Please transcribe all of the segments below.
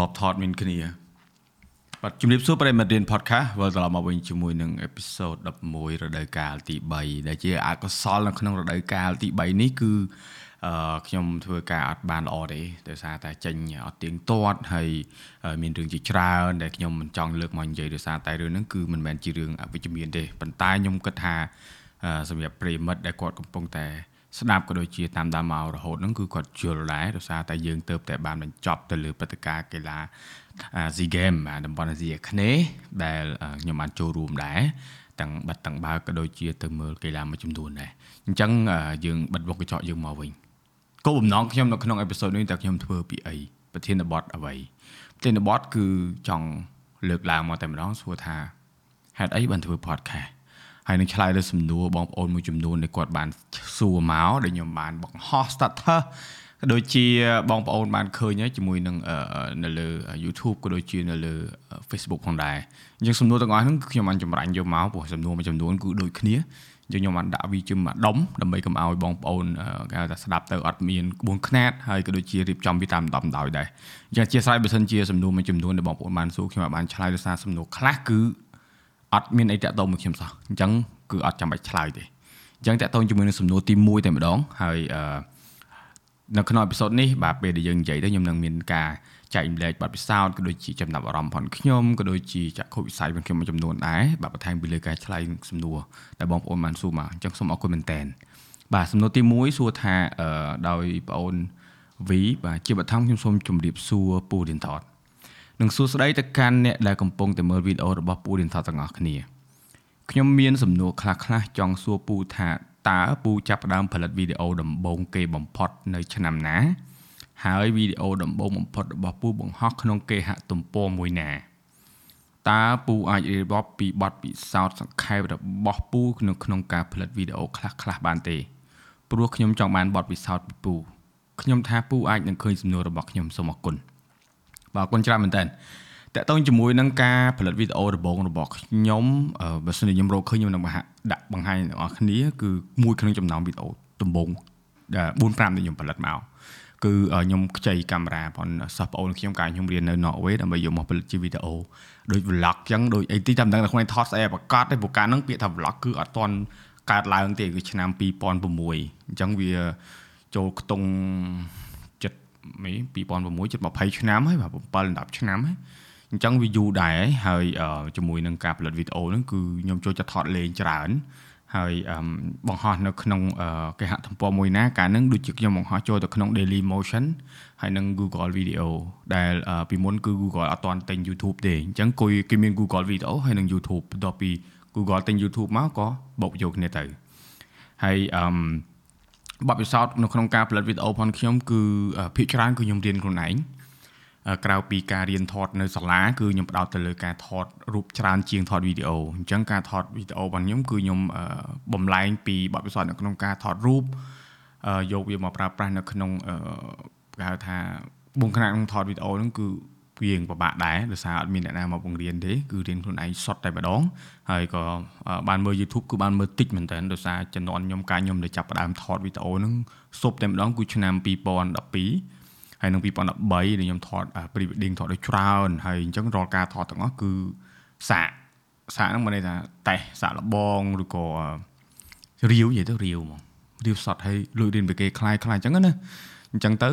លប់ថតមានគ្នាបាទជំរាបសួរប្រិយមិត្តរៀន podcast វិលត្រឡប់មកវិញជាមួយនឹងអេពីសូត11រដូវកាលទី3ដែលជាអកុសលនៅក្នុងរដូវកាលទី3នេះគឺអឺខ្ញុំធ្វើការអត់បានល្អទេដោយសារតែចេញអត់ទៀងទាត់ហើយមានរឿងជាច្រើនដែលខ្ញុំមិនចង់លើកមកនិយាយដោយសារតែរឿងហ្នឹងគឺមិនមែនជារឿងអវិជ្ជមានទេប៉ុន្តែខ្ញុំគិតថាសម្រាប់ប្រិយមិត្តដែលគាត់កំពុងតែ ស្ដាប់ក៏ដូចជាតាមដានមករហូតហ្នឹងគឺគាត់យល់ដែរដោយសារតែយើងទៅតែបានបញ្ចប់ទៅលើព្រឹត្តិការណ៍កីឡា SEA Games តំបន់អាស៊ីអាគ្នេយ៍ដែលខ្ញុំបានចូលរួមដែរទាំងបាត់ទាំងបើក៏ដូចជាទៅមើលកីឡាមួយចំនួនដែរអញ្ចឹងយើងបិទវងកញ្ចក់យើងមកវិញគោលបំណងខ្ញុំនៅក្នុងអេពីសូតនេះតើខ្ញុំធ្វើពីអីប្រធានបទអ្វីប្រធានបទគឺចង់លើកឡើងមកតែម្ដងសួរថាហេតុអីបានធ្វើ podcast ហើយនឹងឆ្លើយលើសំណួរបងប្អូនមួយចំនួនដែលគាត់បានសួរមកដែលខ្ញុំបានបង្ហោះ status ក៏ដូចជាបងប្អូនបានឃើញហើយជាមួយនឹងនៅលើ YouTube ក៏ដូចជានៅលើ Facebook ផងដែរអញ្ចឹងសំណួរទាំងអស់ហ្នឹងខ្ញុំបានចម្រាញ់យកមកព្រោះសំណួរមួយចំនួនគឺដូចគ្នាយើងខ្ញុំបានដាក់វាជាមួយដុំដើម្បីកុំឲ្យបងប្អូនគេហៅថាស្ដាប់ទៅអត់មានក្បួនខ្នាតហើយក៏ដូចជារៀបចំវាតាមដំដោយដែរអញ្ចឹងជាស្រ័យបើសិនជាសំណួរមួយចំនួនដែលបងប្អូនបានសួរខ្ញុំបានឆ្លើយដោយសារសំណួរខ្លះគឺ អត់មានអីតាក់ទងមួយខ្ញុំសោះអញ្ចឹងគឺអត់ចាំបាច់ឆ្លើយទេអញ្ចឹងតាក់ទងជាមួយនឹងសំណួរទី1តែម្ដងហើយអឺនៅក្នុងអេពីសូតនេះបាទពេលដែលយើងនិយាយទៅខ្ញុំនឹងមានការចែកម្លែកបទពិសោធន៍ក៏ដូចជាចំណាប់អារម្មណ៍ផងខ្ញុំក៏ដូចជាចក្ខុវិស័យផងខ្ញុំមួយចំនួនដែរបាទបន្ថែមពីលើការឆ្លើយសំណួរដែលបងប្អូនបានសួរមកអញ្ចឹងសូមអរគុណមែនតើបាទសំណួរទី1សួរថាអឺដោយបងអូន V បាទជាបឋមខ្ញុំសូមជម្រាបសួរពូរៀនថត និងសួស្តីទៅកាន់អ្នកដែលកំពុងតែមើលវីដេអូរបស់ពូរៀនថតទាំងអស់គ្នាខ្ញុំមានសំណួរខ្លះៗចង់សួរពូថាតើពូចាប់ផ្ដើមផលិតវីដេអូដំបូងគេបំផុតនៅឆ្នាំណា ហើយវីដេអូដំបូងបំផុតរបស់ពូបង្ហោះក្នុងគេហទំព័រមួយណាតើពូអាចរៀបរាប់ពីបទពិសោធន៍សង្ខេបរបស់ពូនៅក្នុងការផលិតវីដេអូខ្លះខ្លះបានទេព្រោះខ្ញុំចង់បានបទពិសោធន៍ពីពូខ្ញុំថាពូអាចនឹងឃើញសំណួររបស់ខ្ញុំសូមអរគុណ បាទអរគុណច្រើនមែនតើតកតងជាមួយនឹងការផលិតវីដេអូដំបូងរបស់ខ្ញុំបើសិនជាខ្ញុំរកឃើញខ្ញុំនឹងដាក់បង្ហាញដល់អ្នកគ្នាគឺមួយក្នុងចំណោមវីដេអូដំបូង4 5ដែលខ្ញុំផលិតមកគឺខ្ញុំខ្ចីកាមេរ៉ាផងសិស្សប្អូនខ្ញុំកាលខ្ញុំរៀននៅ Norway ដើម្បីយកមកផលិតជាវីដេអូដូច vlog ចឹងដូចអីទីតាមដឹងតែខ្លួនថតស្អីប្រកាសទេព្រោះកាលហ្នឹងពាក្យថា vlog គឺអត់ទាន់កើតឡើងទេគឺឆ្នាំ2006អញ្ចឹងវាចូលខ្ទង់ចិត្ត មី2006ជិត20ឆ្នាំហើយបាទ7 10ឆ្នាំហើយអញ្ចឹងវាយូរដែរហើយជាមួយនឹងការផលិតវីដេអូហ្នឹងគឺខ្ញុំចូលចិត្តថតលេងច្រើនហើយបង្ហោះនៅក្នុងគេហទំព័រមួយណាកាលហ្នឹងដូចជាខ្ញុំបង្ហោះចូលទៅក្នុង Daily Motion ហើយនឹង Google Video ដែលពីមុនគឺ Google អត់ទាន់ទិញ YouTube ទេអញ្ចឹងគួយគេមាន Google Video ហើយនឹង YouTube បន្ទាប់ពី Google ទិញ YouTube មកក៏បូកយកគ្នាទៅហើយអឺ បទពិសោធន៍នៅក្នុងការផលិតវីដេអូផងខ្ញុំគឺភាគច្រើនគឺខ្ញុំរៀនខ្លួនឯងក្រៅពីការរៀនថតនៅសាលាគឺខ្ញុំផ្ដោតទៅលើការថតរូបច្រើនជាងថតវីដេអូអញ្ចឹងការថតវីដេអូរបស់ខ្ញុំគឺខ្ញុំបំលែងពីបទពិសោធន៍នៅក្នុងការថតរូបយកវាមកប្រើប្រាស់នៅក្នុងគេហៅថាបងខ្នាតក្នុងថតវីដេអូហ្នឹងគឺ វាពិបាកដែរដោយសារអត់មានអ្នកណាមកបង្រៀនទេគឺរៀនខ្លួនឯងសុទ្ធតែម្ដងហើយក៏បានមើល YouTube គឺបានមើលតិចមែនតើដោយសារជំនាន់ខ្ញុំកាលខ្ញុំដែលចាប់ផ្ដើមថតវីដេអូហ្នឹងសុបតែម្ដងគឺឆ្នាំ2012ហើយនឹង2013ដែលខ្ញុំថត pre wedding ថតដូចច្រើនហើយអញ្ចឹងរាល់ការថតទាំងអស់គឺសាកសាកហ្នឹងមិនន័យថាតេះសាកលបងឬក៏រាវនិយាយទៅរាវហ្មងរាវសតហើយលួចរៀនពីគេคล้ายคล้ายអញ្ចឹងណា អញ្ចឹងទៅ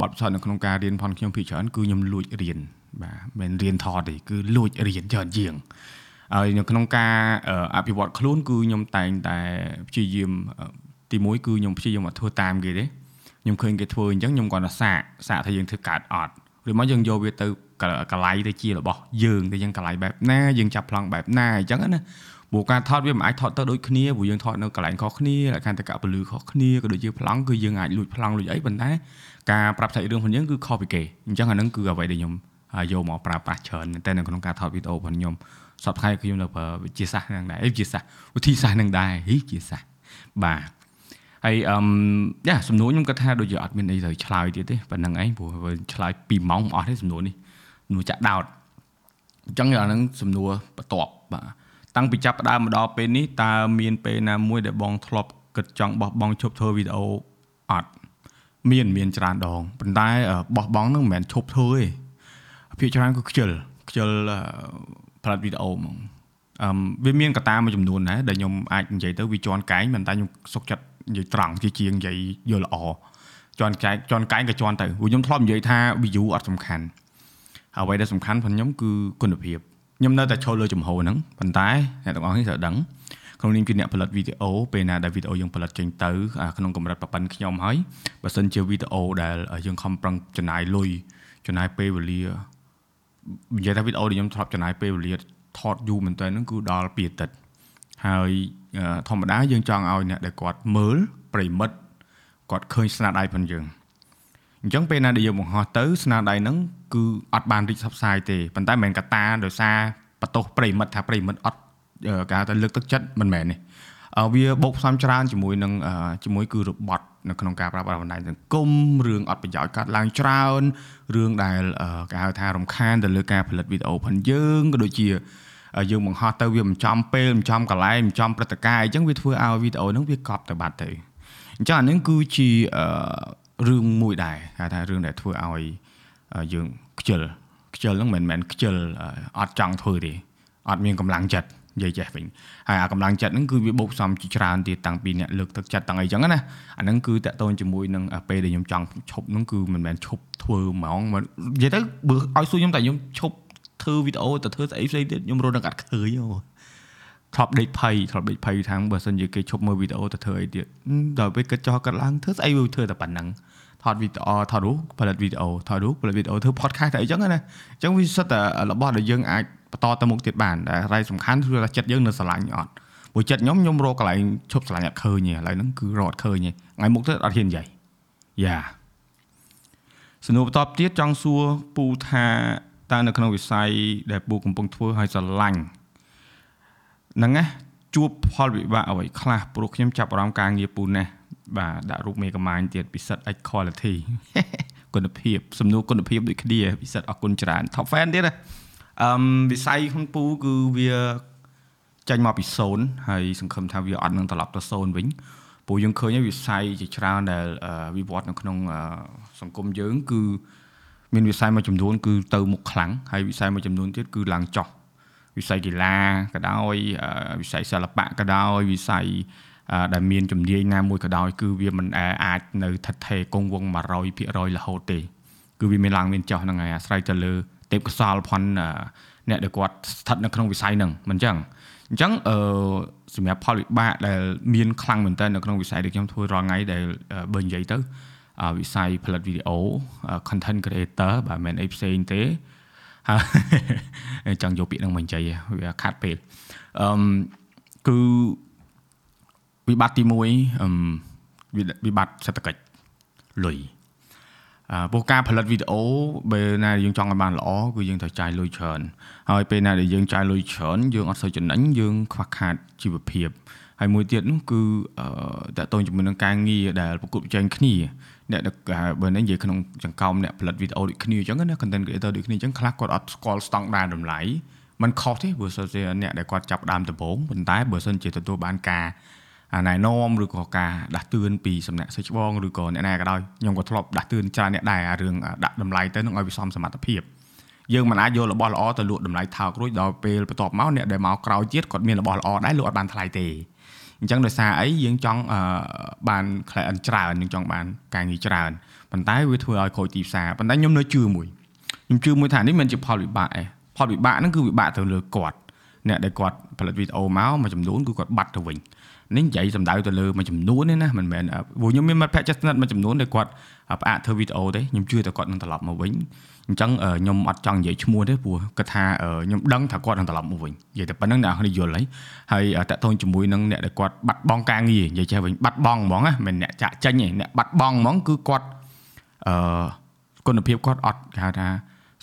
បទពិសោធន៍នៅក្នុងការរៀនផនខ្ញុំភាគច្រើនគឺខ្ញុំលួចរៀនបាទមិនរៀនថតទេគឺលួចរៀនច្រើនជាងហើយនៅក្នុងការអភិវឌ្ឍខ្លួនគឺខ្ញុំតែងតែព្យាយាមទីមួយគឺខ្ញុំព្យាយាមមកធ្វើតាមគេទេខ្ញុំឃើញគេធ្វើអញ្ចឹងខ្ញុំគាត់ថាសាកសាកថាយើងធ្វើកើតអត់ឬមកយើងយកវាទៅកលៃទៅជារបស់យើងទៅយើងកលៃបែបណាយើងចាប់ប្លង់បែបណាអញ្ចឹងណា ព្រោះការថតវាមិនអាចថតទៅដូចគ្នាព្រោះយើងថតនៅកន្លែងខុសគ្នាលក្ខណៈតកពលឺខុសគ្នាក៏ដូចជាប្លង់គឺយើងអាចលួចប្លង់លួចអីប៉ុន្តែការប្រាប់សាច់រឿងរបស់យើងគឺខុសពីគេអញ្ចឹងអានឹងគឺអ្វីដែលខ្ញុំយកមកប្រើប្រាស់ច្រើនតែនៅក្នុងការថតវីដេអូរបស់ខ្ញុំសប្តាហ៍ខ្ញុំនៅប្រើវិទ្យាសាស្ត្រនឹងដែរវិទ្យាសាស្ត្រវិធីសាស្ត្រនឹងដែរវិទ្យាសាស្ត្របាទហើយអឺមយ៉ាសំណួរខ្ញុំគាត់ថាដូចជាអត់មានអីត្រូវឆ្លើយទៀតទេប៉ុណ្្នឹងឯងព្រោះឆ្លើយ2ម៉ោងអស់ទេសំណួរនេះសំណួរចាក់ដោតអញ្ចឹងអាហ្នឹងសំណួរបន្ទាប់បាទ តាំងពីចាប់ផ្ដើមមកដល់ពេលនេះតើមានពេលណាមួយដែលបងធ្លាប់គិតចង់បោះបង់ឈប់ធ្វើវីដេអូអត់មានមានច្រើនដងប៉ុន្តែបោះបង់ហ្នឹងមិនមែនឈប់ធ្វើទេភាគច្រើនគឺខ្ជិលខ្ជិលផលិតវីដេអូហ្មងអឺវាមានកត្តាមួយចំនួនដែរដែលខ្ញុំអាចនិយាយទៅវាជន់កែងមិនតែខ្ញុំសុកចិត្តនិយាយត្រង់ជាជាងនិយាយយល់ល្អជន់កែងជន់កែងក៏ជន់ទៅព្រោះខ្ញុំធ្លាប់និយាយថា view អត់សំខាន់អ្វីដែលសំខាន់ផងខ្ញុំគឺគុណភាព ខ្ញុំនៅតែចូលលើចំហហ្នឹងប៉ុន្តែអ្នកទាំងអស់នេះត្រូវដឹងក្នុងនាមជាអ្នកផលិតវីដេអូពេលណាដែលវីដេអូយើងផលិតចេញទៅក្នុងកម្រិតប្រព័ន្ធខ្ញុំហើយបើសិនជាវីដេអូដែលយើងខំប្រឹងចំណាយលុយចំណាយពេលវេលានិយាយថាវីដេអូដែលខ្ញុំធ្លាប់ចំណាយពេលវេលាថតយូរមែនតើហ្នឹងគឺដល់2អាទិត្យហើយធម្មតាយើងចង់ឲ្យអ្នកដែលគាត់មើលប្រិមិត្តគាត់ឃើញស្នាដៃផងយើងអញ្ចឹងពេលណាដែលយើងបង្ហោះទៅស្នាដៃហ្នឹង គឺអត់បានរីកផ្សព្វផ្សាយទេប៉ុន្តែមិនមែនកតាដោយសារបតោសប្រិមិត្តថាប្រិមិត្តអត់គេហៅថាលើកទឹកចិត្តមិនមែនទេវាបូកផ្សំច្រើនជាមួយនឹងជាមួយគឺរបត់នៅក្នុងការប្រើប្រាស់បណ្ដាញសង្គមរឿងអត់ប្រយោជន៍កាត់ឡើងច្រើនរឿងដែលគេហៅថារំខានទៅលើការផលិតវីដេអូផងយើងក៏ដូចជាយើងបង្ហោះទៅវាមិនចំពេលមិនចំកន្លែងមិនចំព្រឹត្តិការណ៍អញ្ចឹងវាធ្វើឲ្យវីដេអូហ្នឹងវាកប់ទៅបាត់ទៅអញ្ចឹងអានឹងគឺជារឿងមួយដែរគេថារឿងដែលធ្វើឲ្យ យើងខ្ជិលខ្ជិលហ្នឹងមិនមែនខ្ជិលអត់ចង់ធ្វើទេអត់មានកម្លាំងចិត្តនិយាយចេះវិញហើយអាកម្លាំងចិត្តហ្នឹងគឺវាបូកផ្សំជាច្រើនទៀតតាំងពីអ្នកលើកទឹកចិត្តតាំងអីចឹងណាអាហ្នឹងគឺតកតូនជាមួយនឹងពេលដែលខ្ញុំចង់ឈប់ហ្នឹងគឺមិនមែនឈប់ធ្វើហ្មងនិយាយទៅបើឲ្យសួរខ្ញុំតែខ្ញុំឈប់ធ្វើវីដេអូទៅធ្វើស្អីផ្សេងទៀតខ្ញុំរត់នឹងអត់ឃើញហ៎ធ្លាប់ដេកភ័យធ្លាប់ដេកភ័យថាងបើសិនជាគេឈប់មើលវីដេអូទៅធ្វើអីទៀតដល់ពេលគិតចោះកាត់ឡើងធ្វើស្អីវាធ្វើតែប៉ុណ្ណឹង ថតវីដេអូថតរូបផលិតវីដេអូថតរូបផលិតវីដេអូធ្វើ podcast តែអីចឹងណាអញ្ចឹងវាសិតតែរបស់ដែលយើងអាចបន្តទៅមុខទៀតបានតែរ៉ៃសំខាន់គឺថាចិត្តយើងនៅស្រឡាញ់អត់ព្រោះចិត្តខ្ញុំខ្ញុំរកកន្លែងឈប់ស្រឡាញ់អត់ឃើញទេឥឡូវហ្នឹងគឺរកអត់ឃើញទេថ្ងៃមុខទៅអត់ហ៊ាននិយាយយ៉ាសំណួរបន្តទៀតចង់សួរពូថាតើនៅក្នុងវិស័យដែលពូកំពុងធ្វើឲ្យស្រឡាញ់ហ្នឹងណាជួបផលវិបាកអ្វីខ្លះព្រោះខ្ញុំចាប់អារម្មណ៍ការងារពូណាស់ បាទដាក់រូបមេកម៉ាញទៀតពិសិដ្ឋ H quality គុណភាពសំណួរគុណភាពដូចគ្នាពិសិដ្ឋអរគុណច្រើន top fan ទៀតណាអឺវិស័យក្នុងពូគឺវាចេញមកពី0ហើយសង្ឃឹមថាវាអត់នឹងត្រឡប់ទៅ0វិញព្រោះយើងឃើញវិស័យជាច្រើនដែលវិវត្តនៅក្នុងសង្គមយើងគឺមានវិស័យមួយចំនួនគឺទៅមុខខ្លាំងហើយវិស័យមួយចំនួនទៀតគឺឡើងចុះវិស័យកីឡាក៏ដោយវិស័យសិល្បៈក៏ដោយវិស័យ ដែលមានជំនាញណាមួយក៏ដោយគឺវាមិនអាចនៅថិតថេរគង់វង្ស100%រហូតទេ គឺវាមានឡើងមានចុះហ្នឹងហើយអាស្រ័យទៅលើទេពកោសលផនអ្នកដែលគាត់ស្ថិតនៅក្នុងវិស័យហ្នឹងមិនអញ្ចឹងអញ្ចឹងអឺសម្រាប់ផលវិបាកដែលមានខ្លាំងមែនតើនៅក្នុងវិស័យដែលខ្ញុំធ្វើរាល់ថ្ងៃដែលបើនិយាយទៅវិស័យផលិតវីដេអូ content creator បើមិនអីផ្សេងទេហើយចង់យកពាក្យហ្នឹងមកនិយាយវាខាត់ពេលអឺគឺ វិបត្តិទី1អឺវិបត្តិសេដ្ឋកិច្ចលុយអឺពោះការផលិតវីដេអូពេលណាយើងចង់ឲ្យបានល្អគឺយើងត្រូវចាយលុយច្រើនហើយពេលណាដែលយើងចាយលុយច្រើនយើងអត់សូវចំណេញយើងខ្វះខាតជីវភាពហើយមួយទៀតនោះគឺអឺតកតងជាមួយនឹងការងារដែលប្រកួតប្រជែងគ្នាអ្នកបើនិយាយក្នុងចង្កោមអ្នកផលិតវីដេអូដូចគ្នាអញ្ចឹងណា content creator ដូចគ្នាអញ្ចឹងខ្លះគាត់អត់ស្គាល់ស្តង់ដារតម្លៃมันខុសទេព្រោះសិនជាអ្នកដែលគាត់ចាប់ដើមដំបូងប៉ុន្តែបើសិនជាទទួលបានការ ណែនាំឬក៏ការដាស់តឿនពីសំណាក់សិច្បងឬក៏អ្នកណាក៏ដោយខ្ញុំក៏ធ្លាប់ដាស់តឿនច្រើនអ្នកដែររឿងដាក់តម្លៃទៅនឹងឲ្យវាសមសមត្ថភាពយើងមិនអាចយករបស់ល្អទៅលក់តម្លៃថោករួចដល់ពេលបន្ទាប់មកអ្នកដែលមកក្រោយទៀតគាត់មានរបស់ល្អដែរលក់អត់បានថ្លៃទេអញ្ចឹងដោយសារអីយើងចង់បាន client ច្រើនយើងចង់បានការងារច្រើនប៉ុន្តែវាធ្វើឲ្យខូចទីផ្សារប៉ុន្តែខ្ញុំនៅជឿមួយខ្ញុំជឿមួយថានេះមិនជាផលវិបាកឯងផលវិបាកហ្នឹងគឺវិបាកទៅលើគាត់អ្នកដែលគាត់ផលិតវីដេអូមកមួយចំនួនគឺគាត់បាត់ទៅវិញ នេះនិយាយសំដៅទៅលើមួយចំនួនទេណាមិនមែនព្រោះខ្ញុំមានមិត្តភក្តិចិត្តស្និទ្ធមួយចំនួនដែលគាត់ផ្អាកធ្វើវីដេអូទេខ្ញុំជឿថាគាត់នឹងត្រឡប់មកវិញអញ្ចឹងខ្ញុំអត់ចង់និយាយឈ្មោះទេព្រោះគាត់ថាខ្ញុំដឹងថាគាត់នឹងត្រឡប់មកវិញនិយាយតែប៉ុណ្្នឹងអ្នកនេះយល់ហើយហើយតកតងជាមួយនឹងអ្នកដែលគាត់បាត់បង់ការងារនិយាយចេះវិញបាត់បង់ហ្មងណាមិនអ្នកចាក់ចេញទេអ្នកបាត់បង់ហ្មងគឺគាត់អឺគុណភាពគាត់អត់គេហៅថា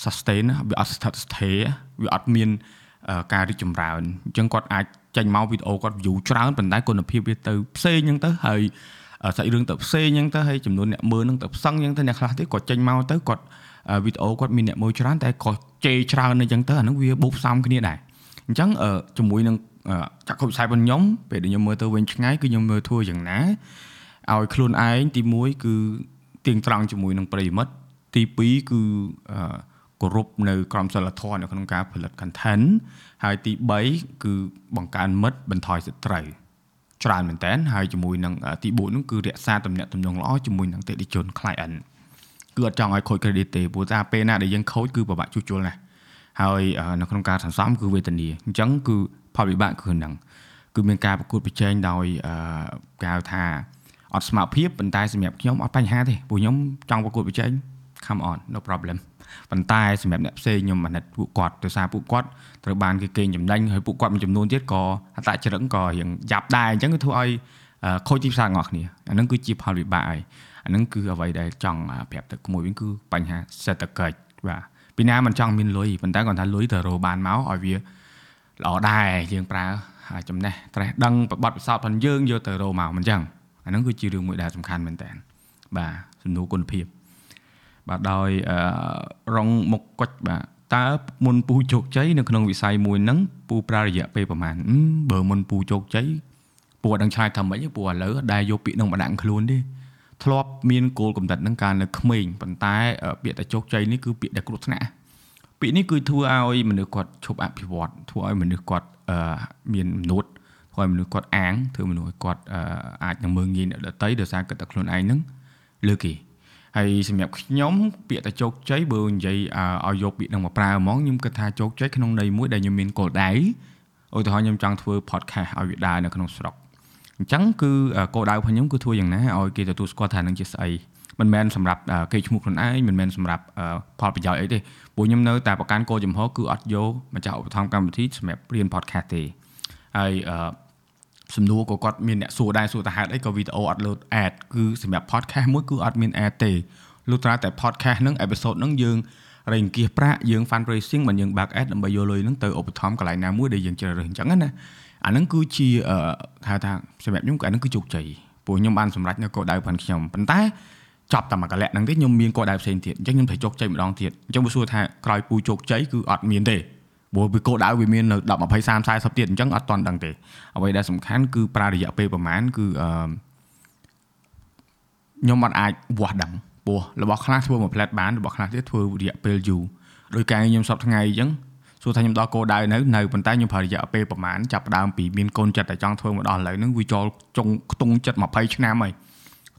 sustain វាអត់ស្ថិតស្ថេរវាអត់មាន ការរីកចម្រើនអញ្ចឹងគាត់អាចចេញមកវីដេអូគាត់ view ច្រើនប៉ុន្តែគុណភាពវាទៅផ្សេងអញ្ចឹងទៅហើយសាច់រឿងទៅផ្សេងអញ្ចឹងទៅហើយចំនួនអ្នកមើលនឹងទៅផ្សឹងអញ្ចឹងទៅអ្នកខ្លះទៀតគាត់ចេញមកទៅគាត់វីដេអូគាត់មានអ្នកមើលច្រើនតែគាត់ជេរច្រើនអញ្ចឹងទៅអានឹងវាបូកផ្សំគ្នាដែរអញ្ចឹងជាមួយនឹងចក្ខុវិស័យរបស់ខ្ញុំពេលដែលខ្ញុំមើលទៅវិញឆ្ងាយគឺខ្ញុំមើលធ្វើយ៉ាងណាឲ្យខ្លួនឯងទី1គឺទៀងត្រង់ជាមួយនឹងប្រិមិត្តទី2គឺ គោរពនៅក្រមសីលធម៌នៅក្នុងការផលិត content ហើយទី3គឺបង្កើនមិត្តបន្ថយសត្រូវច្រើនមែនតើហើយជាមួយនឹងទី4នោះគឺរក្សាទំនាក់ទំនងល្អជាមួយនឹងអតិថិជន client គឺអត់ចង់ឲ្យខូច credit ទេព្រោះថាពេលណាដែលយើងខូចគឺពិបាកជួសជុលណាស់ហើយនៅក្នុងការសន្សំគឺវេទនាអញ្ចឹងគឺផលវិបាកគឺហ្នឹងគឺមានការប្រកួតប្រជែងដោយគេហៅថាអត់ស្មារតីភាពប៉ុន្តែសម្រាប់ខ្ញុំអត់បញ្ហាទេព្រោះខ្ញុំចង់ប្រកួតប្រជែង come on no problem ប៉ុន្តែសម្រាប់អ្នកផ្សេងខ្ញុំអាណិតពួកគាត់ដោយសារពួកគាត់ត្រូវបានគេកេងចំណេញហើយពួកគាត់មួយចំនួនទៀតក៏អតចរិតក៏រៀងយ៉ាប់ដែរអញ្ចឹងគឺធ្វើឲ្យខូចទីផ្សាររបស់គ្នាអានឹងគឺជាផលវិបាកហើយអានឹងគឺអ្វីដែលចង់ប្រាប់ទៅក្មួយវិញគឺបញ្ហាសេដ្ឋកិច្ចបាទពីណាមិនចង់មានលុយប៉ុន្តែគាត់ថាលុយទៅរកបានមកឲ្យវាល្អដែរយើងប្រើចំណេះត្រេះដឹងបបត្តិពិសោធន៍ផងយើងយកទៅរកមកមិនចឹងអានឹងគឺជារឿងមួយដែលសំខាន់មែនតើបាទសំណួរគុណភាព បាទដោយរងមុខកុចបាទតើមុនពូជោគជ័យនៅក្នុងវិស័យមួយហ្នឹងពូប្រើរយៈពេលប្រហែលបើមុនពូជោគជ័យពូអត់ដឹងឆ្លើយថាម៉េចពូឥឡូវដែលយកពាក្យហ្នឹងមកដាក់ខ្លួនទេធ្លាប់មានគោលកំណត់ហ្នឹងកាលនៅក្មេងប៉ុន្តែ ពាក្យតែជោគជ័យនេះគឺពាក្យដែលគ្រោះថ្នាក់ពាក្យនេះគឺធ្វើឲ្យមនុស្សគាត់ឈប់អភិវឌ្ឍធ្វើឲ្យមនុស្សគាត់មានមនុษย์ធ្វើឲ្យមនុស្សគាត់អាងធ្វើមនុស្សគាត់អាចនឹងមើងងាយអ្នកដទៃដោយសារគិតតែខ្លួនឯងហ្នឹងលើគេ ហើយសម្រាប់ខ្ញុំពាក្យតែជោគជ័យបើនិយាយឲ្យយកពាក្យនឹងមកប្រើហ្មងខ្ញុំគិតថាជោគជ័យក្នុងន័យមួយដែលខ្ញុំមានគោលដៅឧទាហរណ៍ខ្ញុំចង់ធ្វើ podcast ឲ្យវាដើរនៅក្នុងស្រុកអញ្ចឹងគឺគោលដៅរបស់ខ្ញុំគឺធ្វើយ៉ាងណាឲ្យគេទទួលស្គាល់ថានឹងជាស្អីមិនមែនសម្រាប់គេឈ្មោះខ្លួនឯងមិនមែនសម្រាប់ផលប្រយោជន៍អីទេព្រោះខ្ញុំនៅតែប្រកាន់គោលចំហគឺអត់យកម្ចាស់ឧបត្ថម្ភកម្មវិធីសម្រាប់រៀន podcast ទេហើយ សំណួរក៏គាត់មានអ្នកសួរដែរសួរថាហេតុអីក៏វីដេអូអត់ load ad គឺសម្រាប់ podcast មួយគឺអត់មាន ad ទេលុះត្រាតែ podcast ហ្នឹង episode ហ្នឹងយើងរែងគៀសប្រាក់យើង fundraising មិនយើង back ad ដើម្បីយកលុយហ្នឹងទៅឧបត្ថម្ភកន្លែងណាមួយដែលយើងជ្រើសរើសអញ្ចឹងណាអាហ្នឹងគឺជាហៅថាសម្រាប់ខ្ញុំអាហ្នឹងគឺជោគជ័យព្រោះខ្ញុំបានសម្រេចនៅគោលដៅផងខ្ញុំប៉ុន្តែចប់តែមួយកលៈហ្នឹងទេខ្ញុំមានគោលដៅផ្សេងទៀតអញ្ចឹងខ្ញុំត្រូវជោគជ័យម្ដងទៀតអញ្ចឹងបើសួរថាក្រោយពូជោគជ័យគឺអត់មានទេ ព្រោះពីគោលដៅវាមាននៅ10 20 30 40ទៀតអញ្ចឹងអត់តន់ដឹងទេអ្វីដែលសំខាន់គឺប្រើរយៈពេលប្រហែលគឺអឺខ្ញុំអត់អាចវាស់ដឹងព្រោះរបស់ខ្លះធ្វើមួយផ្លែតបានរបស់ខ្លះទៀតធ្វើរយៈពេលយូរដោយការខ្ញុំសពថ្ងៃអញ្ចឹងសួរថាខ្ញុំដល់គោលដៅនៅនៅប៉ុន្តែខ្ញុំប្រើរយៈពេលប្រហែលចាប់ដើមពីមានកូនចិត្តតែចង់ធ្វើមកដល់ឥឡូវហ្នឹងវាចូលចុងខ្ទង់ចិត្ត20ឆ្នាំហើយ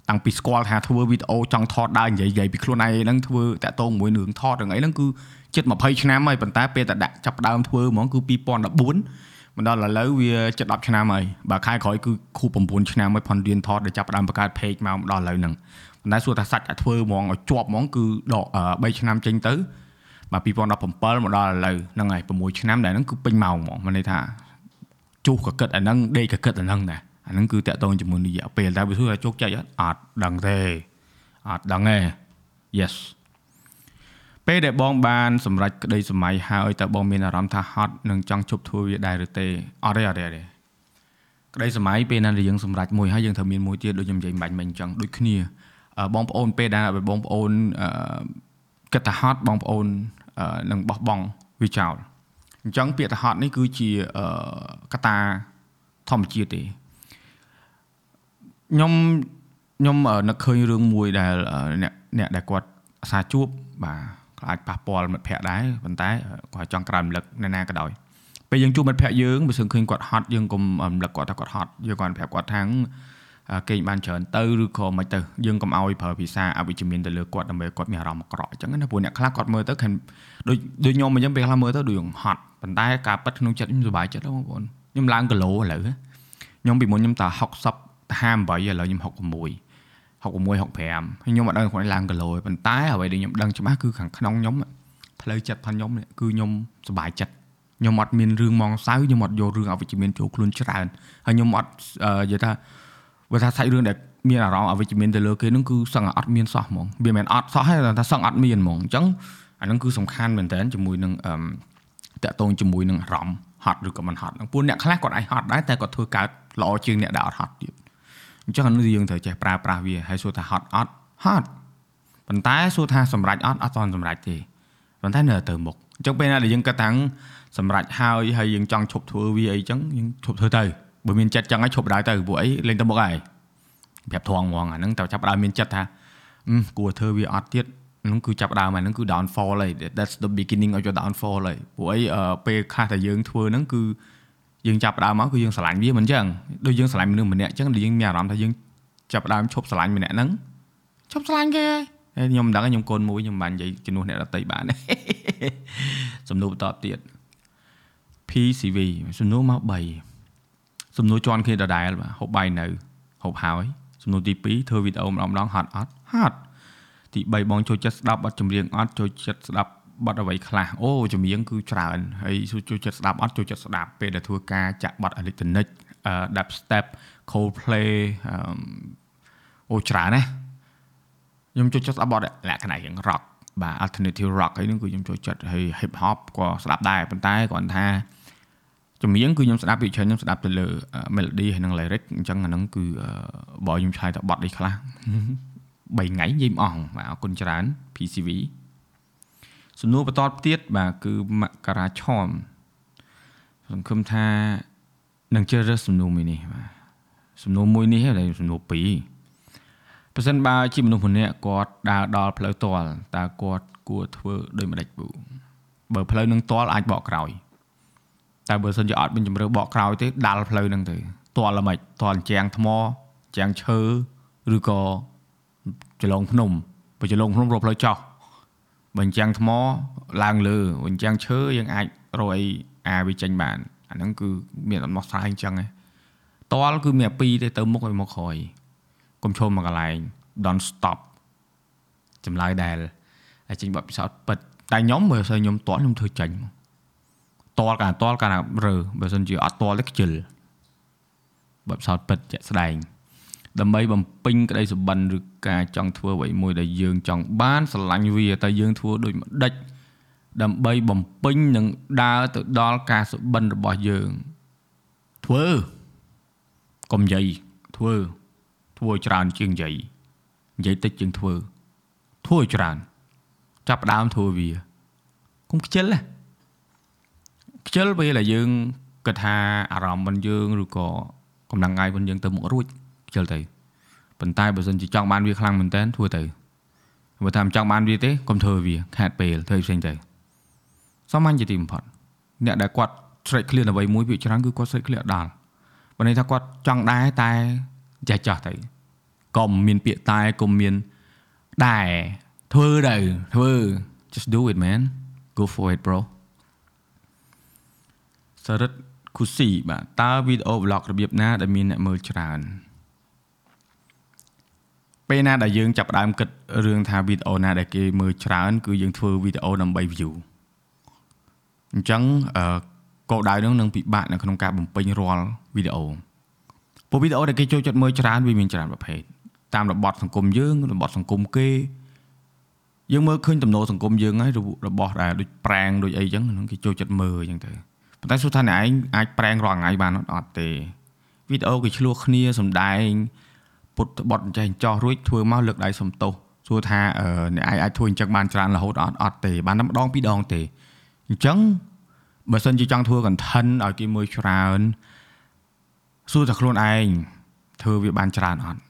តាំងពីស្គាល់ថាធ្វើវីដេអូចង់ថតដើរនិយាយនិយាយពីខ្លួនឯងហ្នឹងធ្វើតាក់ទងមួយនឹងថតរឿងអីហ្នឹងគឺ ជិត20ឆ្នាំហើយប៉ុន្តែពេលតែដាក់ចាប់ដើមធ្វើហ្មងគឺ2014មកដល់ឥឡូវវាជិត10ឆ្នាំហើយបើខែក្រោយគឺខួប9ឆ្នាំហើយផនរៀនថតដែលចាប់ដើមបង្កើត page មកដល់ឥឡូវហ្នឹងប៉ុន្តែសួរថាសាច់តែធ្វើហ្មងឲ្យជាប់ហ្មងគឺដក3ឆ្នាំចេញទៅបាទ2017មកដល់ឥឡូវហ្នឹងហើយ6ឆ្នាំដែលហ្នឹងគឺពេញម៉ោងហ្មងមានន័យថាជុះក៏គិតអាហ្នឹងដេកក៏គិតអាហ្នឹងដែរអាហ្នឹងគឺតាក់ទងជាមួយរយៈពេលតែវាសួរថាជោគជ័យអត់អត់ដឹងទេអត់ដឹងទេ yes ពេលដែលបងបានសម្រេចក្តីសម័យហើយតើបងមានអារម្មណ៍ថាហត់នឹងចង់ជប់ធ្វើវាដែរឬទេអត់ទេអត់ទេអត់ទេក្តីសម័យពេលណាដែលយើងសម្រេចមួយហើយយើងត្រូវមានមួយទៀតដូចខ្ញុំនិយាយបាញ់មិញអញ្ចឹងដូចគ្នាបងប្អូនពេលដែលបងប្អូនគិតថាហត់បងប្អូននឹងបោះបង់វាចោលអញ្ចឹងពាក្យថាហត់នេះគឺជាកត្តាធម្មជាតិទេខ្ញុំខ្ញុំនឹកឃើញរឿងមួយដែលអ្នកអ្នកដែលគាត់អាសាជួបបាទ ក៏អាចប៉ះពាល់មិត្តភ័ក្តិដែរប៉ុន្តែគាត់ចង់ក្រើនរំលឹកនៅណាក៏ដោយពេលយើងជួបមិត្តភ័ក្តិយើងបើសឹងឃើញគាត់ហត់យើងកុំរំលឹកគាត់ថាគាត់ហត់យើងគាត់ប្រាប់គាត់ថាគេងបានច្រើនទៅឬក៏មិនទៅយើងកុំឲ្យប្រើភាសាអវិជ្ជមានទៅលើគាត់ដើម្បីគាត់មានអារម្មណ៍អាក្រក់អញ្ចឹងណាព្រោះអ្នកខ្លះគាត់មើលទៅខាងដូចដូចខ្ញុំអញ្ចឹងពេលខ្លះមើលទៅដូចហត់ប៉ុន្តែការប៉ັດក្នុងចិត្តខ្ញុំសុបាយចិត្តបងប្អូនខ្ញុំឡើងគីឡូឥឡូវខ្ញុំពីមុនខ្ញុំត60 58ឥឡូវខ្ញុំ66 66 65ហើយខ្ញុំអត់ដឹងខ្លួនឡើងគីឡូទេប៉ុន្តែអ្វីដែលខ្ញុំដឹងច្បាស់គឺខាងក្នុងខ្ញុំផ្លូវចិត្តផងខ្ញុំគឺខ្ញុំសុបាយចិត្តខ្ញុំអត់មានរឿងមកសៅខ្ញុំអត់យករឿងអវិជ្ជមានចូលខ្លួនច្រើនហើយខ្ញុំអត់និយាយថាបើថាសាច់រឿងដែលមានអារម្មណ៍អវិជ្ជមានទៅលើគេនឹងគឺសឹងអត់មានសោះហ្មងវាមិនអត់សោះទេថាសឹងអត់មានហ្មងអញ្ចឹងអានឹងគឺសំខាន់មែនតើជាមួយនឹងអឺតកតងជាមួយនឹងអារម្មណ៍ហត់ឬក៏មិនហត់ពួកអ្នកខ្លះគាត់អាចហត់ដែរតែគាត់ធ្វើកើតល្អជាងអ្នកដែលអត់ហត់ទៀត អញ្ចឹងអានេះយើងត្រូវចេះប្រើប្រាស់វាហើយសួរថាហត់អត់ហត់ប៉ុន្តែសួរថាសម្រេចអត់អត់ទាន់សម្រេចទេប៉ុន្តែនៅទៅមុខអញ្ចឹងពេលណាដែលយើងគិតថាសម្រេចហើយហើយយើងចង់ឈប់ធ្វើវាអីអញ្ចឹងយើងឈប់ធ្វើទៅបើមានចិត្តចឹងហើយឈប់ដើរទៅពួកអីលេងទៅមុខហើយប្រាប់ធងហ្មងអាហ្នឹងតើចាប់ដើមមានចិត្តថាគួរធ្វើវាអត់ទៀតហ្នឹងគឺចាប់ដើមហើយហ្នឹងគឺ downfall ហើយ that's the beginning of your downfall ហើយព្រោះអីពេលខ្លះតែយើងធ្វើហ្នឹងគឺ យើងចាប់ដើមមកគឺយើងស្រឡាញ់វាមិនអញ្ចឹងដូចយើងស្រឡាញ់មនុស្សម្នាក់អញ្ចឹងយើងមានអារម្មណ៍ថាយើងចាប់ដើមឈប់ស្រឡាញ់ម្នាក់ហ្នឹងឈប់ស្រឡាញ់គេហើយខ្ញុំមិនដឹងខ្ញុំកូនមួយខ្ញុំបាននិយាយជំនួសអ្នកដតីបានសំណួរបន្តទៀត PCV សំណួរមក3សំណួរជន់គ្នាដដែលបាទហូបបាយនៅហូបហើយសំណួរទី2ធ្វើវីដេអូម្ដងម្ដងហត់អត់ហត់ទី3បងចូលចិត្តស្ដាប់បទចម្រៀងអត់ចូលចិត្តស្ដាប់ បទអ្វីខ្លះអូចម្រៀងគឺច្រើនហើយចូលចិត្តស្ដាប់អត់ចូលចិត្តស្ដាប់ពេលដែលធ្វើការចាក់បទ electronic dub step Coldplay អូច្រើនណាខ្ញុំចូលចិត្តស្ដាប់បទលក្ខណៈរៀង rock បាទ alternative rock ហើយនឹងគឺខ្ញុំចូលចិត្តហើយ hip hop ក៏ស្ដាប់ដែរប៉ុន្តែគាត់ថាចម្រៀងគឺខ្ញុំស្ដាប់ពីច្រើនខ្ញុំស្ដាប់ទៅលើ melody ហើយនិង lyric អញ្ចឹងអាហ្នឹងគឺបើខ្ញុំឆ្លើយទៅបទនេះខ្លះ3ថ្ងៃនិយាយមិនអស់បាទអរគុណច្រើន PCV សំណួរបន្តទៀតបាទគឺមករាឆមសង្ឃឹមថានឹងជ្រើសរើសសំណួរមួយនេះបាទសំណួរមួយនេះហើយសំណួរពីរប្រសិនបើជាមនុស្សម្នាក់គាត់ដើរដល់ផ្លូវតលតើគាត់គួរធ្វើដូចម្ដេចពូបើផ្លូវនឹងតលអាចបកក្រោយតែបើសិនជាអត់មានជំរឿបកក្រោយទេដាល់ផ្លូវហ្នឹងទៅតលល្មិចតលជាងថ្មជាងឈើឬក៏ចលងភ្នំបើចលងភ្នំរកផ្លូវចោះ បើអញ្ចឹងថ្មឡើងលើអញ្ចឹងឈើយើងអាចរកអីអាវាចេញបានអាហ្នឹងគឺមានដំណោះស្រាយអញ្ចឹងឯងតលគឺមានពីរទេទៅមុខឲ្យមកក្រោយកុំឈប់មកកន្លែង don't stop ចម្លើយដែលហើយចេញបបពិសោធន៍ពិតតែខ្ញុំមើលទៅខ្ញុំតល់ខ្ញុំធ្វើចាញ់តល់កាតល់ការើបើមិនជាអត់តល់ទេខ្ជិលបបពិសោធន៍ពិតជាក់ស្ដែង ដើម្បីបំពេញក្តីសុបិនឬការចង់ធ្វើអ្វីមួយដែលយើងចង់បានស្រឡាញ់វាតែយើងធ្វើដូចម្ដេចដើម្បីបំពេញនិងដើរទៅដល់ការសុបិនរបស់យើងធ្វើកុំនិយាយធ្វើធ្វើច្រើនជាងនិយាយនិយាយតិចជាងធ្វើធ្វើច្រើនចាប់ដើមធ្វើវាកុំខ្ជិលណាខ្ជិលពេលដែលយើងគិតថាអារម្មណ៍របស់យើងឬក៏កម្លាំងកាយរបស់យើងទៅមុខរួច ខ្ជិលទៅប៉ុន្តែបើសិនជាចង់បានវាខ្លាំងមែនតើធ្វើទៅបើថាមិនចង់បានវាទេកុំធ្វើវាខាតពេលធ្វើផ្សេងទៅសាមញ្ញជាទីបំផុតអ្នកដែលគាត់ស្រេចឃ្លានអ្វីមួយវាច្រើនគឺគាត់ស្រេចឃ្លានដល់បើន័យថាគាត់ចង់ដែរតែចេះចោះទៅកុំមានពាក្យតែកុំមានដែរធ្វើទៅធ្វើ just do it man go for it bro សរិទ្ធគូស៊ីបាទតើវីដេអូ vlog របៀបណាដែលមានអ្នកមើលច្រើន ពេលណាដែលយើងចាប់ផ្ដើមគិតរឿងថាវីដេអូណាដែលគេមើលច្រើន គឺយើងធ្វើវីដេអូដើម្បី view អញ្ចឹងគោលដៅនោះនឹងពិបាកនៅក្នុងការបំពេញរាល់វីដេអូព្រោះវីដេអូដែលគេចូលចិត្តមើលច្រើនវាមានច្រើនប្រភេទតាមរបបសង្គមយើងរបបសង្គមគេយើងមើលឃើញទំនោរសង្គមយើងហើយរបស់ដែលដូចប្រាំងដូចអីចឹងហ្នឹងគេចូលចិត្តមើលអញ្ចឹងទៅប៉ុន្តែសួរថាអ្នកឯងអាចប្រាំងរាល់ថ្ងៃបានអត់ទេវីដេអូគេឆ្លោះគ្នាសំដែង ពុតបត់ចេះចោះរួចធ្វើមកលើកដៃសំទោសសួរថាអ្នកឯងអាចធ្វើអញ្ចឹងបានច្រើនរហូតអត់អត់ទេបានតែម្ដងពីរដងទេអញ្ចឹងបើសិនជាចង់ធ្វើ content ឲ្យគេមើលច្រើនសួរតែខ្លួនឯងធ្វើវាបានច្រើនអត់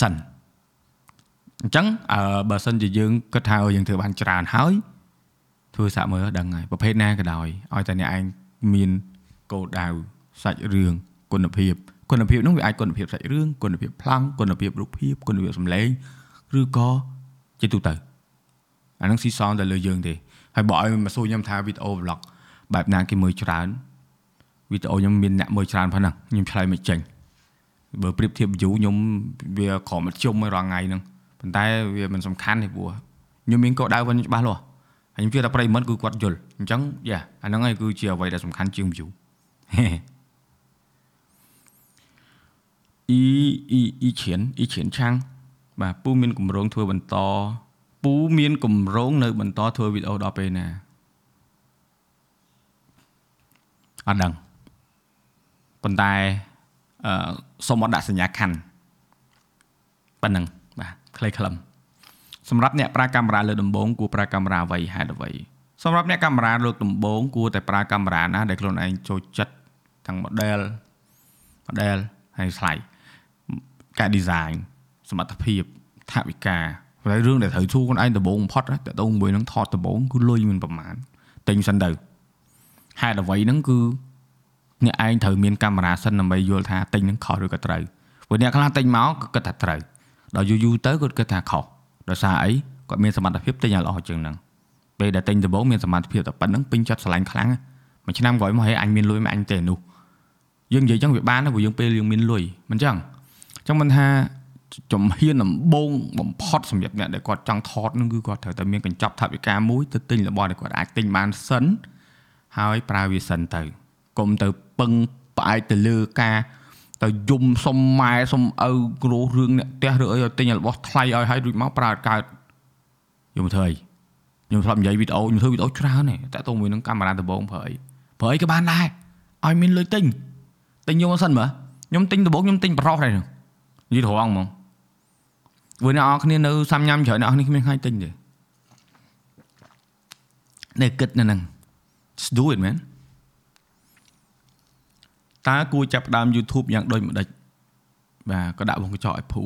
សិនអញ្ចឹងអឺបើសិនជាយើងគិតថាយើងធ្វើបានច្រើនហើយធ្វើសាក់មើលដឹងហើយប្រភេទណាក៏ដោយឲ្យតែអ្នកឯងមានគោលដៅសាច់រឿងគុណភាព គុណភាពនោះវាអាចគុណភាពសាច់រឿងគុណភាពប្លង់គុណភាពរូបភាពគុណភាពសម្លេងឬក៏ជាទូទៅអានឹងស៊ីសងទៅលើយើងទេហើយបើឲ្យមកសួរខ្ញុំថាវីដេអូ vlog បែបណាគេមើលច្រើនវីដេអូខ្ញុំមានអ្នកមើលច្រើនប៉ុណ្ណឹងខ្ញុំឆ្លើយមិនចេញបើប្រៀបធៀប view ខ្ញុំវាក្រមជុំរាល់ថ្ងៃហ្នឹងប៉ុន្តែវាមិនសំខាន់ទេព្រោះខ្ញុំមានកោដៅវិញច្បាស់លាស់ហើយខ្ញុំជឿថាប្រិមិត្តគឺគាត់យល់អញ្ចឹងយ៉ាអាហ្នឹងហើយគឺជាអ្វីដែលសំខាន់ជាង view អ៊ីអ៊ីអ៊ីឈៀនអ៊ីឈៀនឆាំងបាទពូមានកម្រងធ្វើបន្តពូមានកម្រងនៅបន្តធ្វើវីដេអូដល់ពេលណាអត់ដឹងប៉ុន្តែអឺសូមអត់ដាក់សញ្ញាខណ្ឌប៉ុណ្ណឹងបាទខ្លីខ្លឹមសម្រាប់អ្នកប្រើកាមេរ៉ាលើដំបូងគួរប្រើកាមេរ៉ាអ្វីហេតុអ្វីសម្រាប់អ្នកកាមេរ៉ាលើដំបូងគួរតែប្រើកាមេរ៉ាណាដែលខ្លួនឯងចូលចិត្តទាំង model model ហើយ slide ការ design សមត្ថភាពថវិកាតែរឿងដែលត្រូវសួរខ្លួនឯងដំបូងបំផុតតើតោងមួយនឹងថតដំបូងគឺលុយមិនប្រមាណទិញសិនទៅហេតុអ្វីហ្នឹងគឺអ្នកឯងត្រូវមានកាមេរ៉ាសិនដើម្បីយល់ថាទិញហ្នឹងខុសឬក៏ត្រូវព្រោះអ្នកខ្លះទិញមកក៏គិតថាត្រូវដល់យូរយូរទៅគាត់គិតថាខុសដោយសារអីគាត់មានសមត្ថភាពទិញឲ្យល្អជាងហ្នឹងពេលដែលទិញដំបូងមានសមត្ថភាពតែប៉ុណ្្នឹងពេញចិត្តស្រឡាញ់ខ្លាំងមួយឆ្នាំក្រោយមកហេអញមានលុយមកអញទេនោះយើងនិយាយចឹងវាបានព្រោះយើងពេលយើងមានលុយមិនចឹងអញ្ចឹងមិនថាជំហានដំបូងបំផុតសម្រាប់អ្នកដែលគាត់ចង់ថតនឹងគឺគាត់ត្រូវតែមានកញ្ចប់ថវិកាមួយទៅទិញរបស់ដែលគាត់អាចទិញបានសិនហើយប្រើវាសិនទៅកុំទៅពឹងផ្អែកទៅលើការទៅយំសុំម៉ែសុំឪគ្រោះរឿងអ្នកផ្ទះឬអីឲ្យទិញរបស់ថ្លៃឲ្យហើយរួចមកប្រើកើតយំធ្វើអីខ្ញុំធ្លាប់និយាយវីដេអូខ្ញុំធ្វើវីដេអូច្រើនទេតែទៅមួយនឹងកាមេរ៉ាដំបងប្រើអីប្រើអីក៏បានដែរឲ្យមានលុយទិញទិញយកមកសិនមើលខ្ញុំទិញដំបងខ្ញុំទិញប្រុសដែរនិ យាយត្រង់ហ្មងព្រោះអ្នកនរគ្នានៅសាំញ៉ាំច្រើនអ្នកនរគ្នាគ្មានខាញ់ទិញទេនេះគិតនៅហ្នឹង just do it man តើគួរចាប់ដើម YouTube យ៉ាងដូចម្ដេចបាទក៏ដាក់វងកញ្ចក់ឲ្យភួ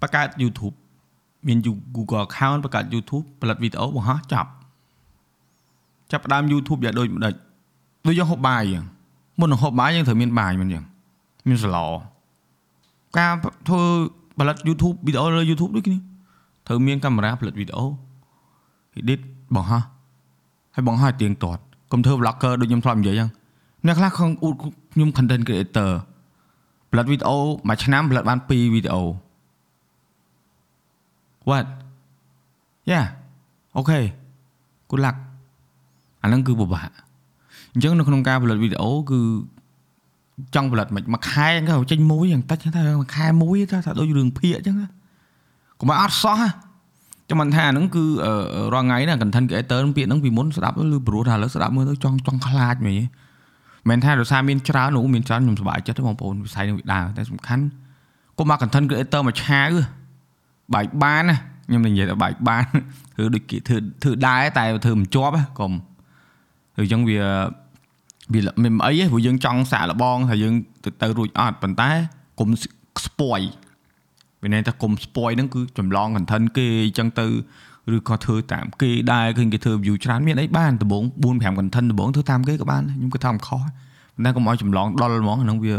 បង្កើត YouTube មាន Google account បង្កើត YouTube ផលិតវីដេអូបង្ហោះចាប់ចាប់ដើម YouTube យ៉ាងដូចម្ដេច ដូចយើងហូបបាយអញ្ចឹងមុននឹងហូបបាយយើងត្រូវមានបាយមិនអញ្ចឹងមានស្លការធ្វើផលិត YouTube វីដេអូលើ YouTube ដូចគ្នាត្រូវមានកាមេរ៉ាផលិតវីដេអូ edit បង្ហោះហើយបង្ហោះទៀងទាត់កុំធ្វើ vlogger ដូចខ្ញុំធ្លាប់និយាយអញ្ចឹងអ្នកខ្លះខំអ៊ូតខ្ញុំ content creator ផលិតវីដេអូមួយឆ្នាំផលិតបាន2វីដេអូ What Yeah Okay good luck អាហ្នឹងគឺពិបាក អញ្ចឹងនៅក្នុងការផលិតវីដេអូគឺចង់ផលិតមិនមួយខែហ្នឹងចេញមួយយ៉ាងតិចថាមួយខែមួយថាដូចរឿងភាគអញ្ចឹងកុំឲ្យអត់សោះចាំមិនថាហ្នឹងគឺរាល់ថ្ងៃណា content creator ពាក្យហ្នឹងពីមុនស្ដាប់ឬព្រោះថាឥឡូវស្ដាប់មើលទៅចង់ចង់ខ្លាចមែនមិនថាដោយសារមានច្រើននោះមានច្រើនខ្ញុំសប្បាយចិត្តទេបងប្អូនវិស័យនឹងវាដើរតែសំខាន់កុំមក content creator មកឆាវបែកបានណាខ្ញុំនិយាយថាបែកបានធ្វើដូចគេធ្វើធ្វើដែរតែធ្វើមិនជាប់កុំអញ្ចឹងវា វាមិនអីទេព្រោះយើងចង់សាកល្បងថាយើងទៅទៅរួចអត់ប៉ុន្តែកុំស្ពយវាន័យថាកុំស្ពយហ្នឹងគឺចម្លង content គេអញ្ចឹងទៅឬក៏ធ្វើតាមគេដែរឃើញគេធ្វើ view ច្រើនមានអីបានដំបង4 5 content ដំបងធ្វើតាមគេក៏បានខ្ញុំគិតថាមិនខុសប៉ុន្តែកុំឲ្យចម្លងដុលហ្មងហ្នឹងវា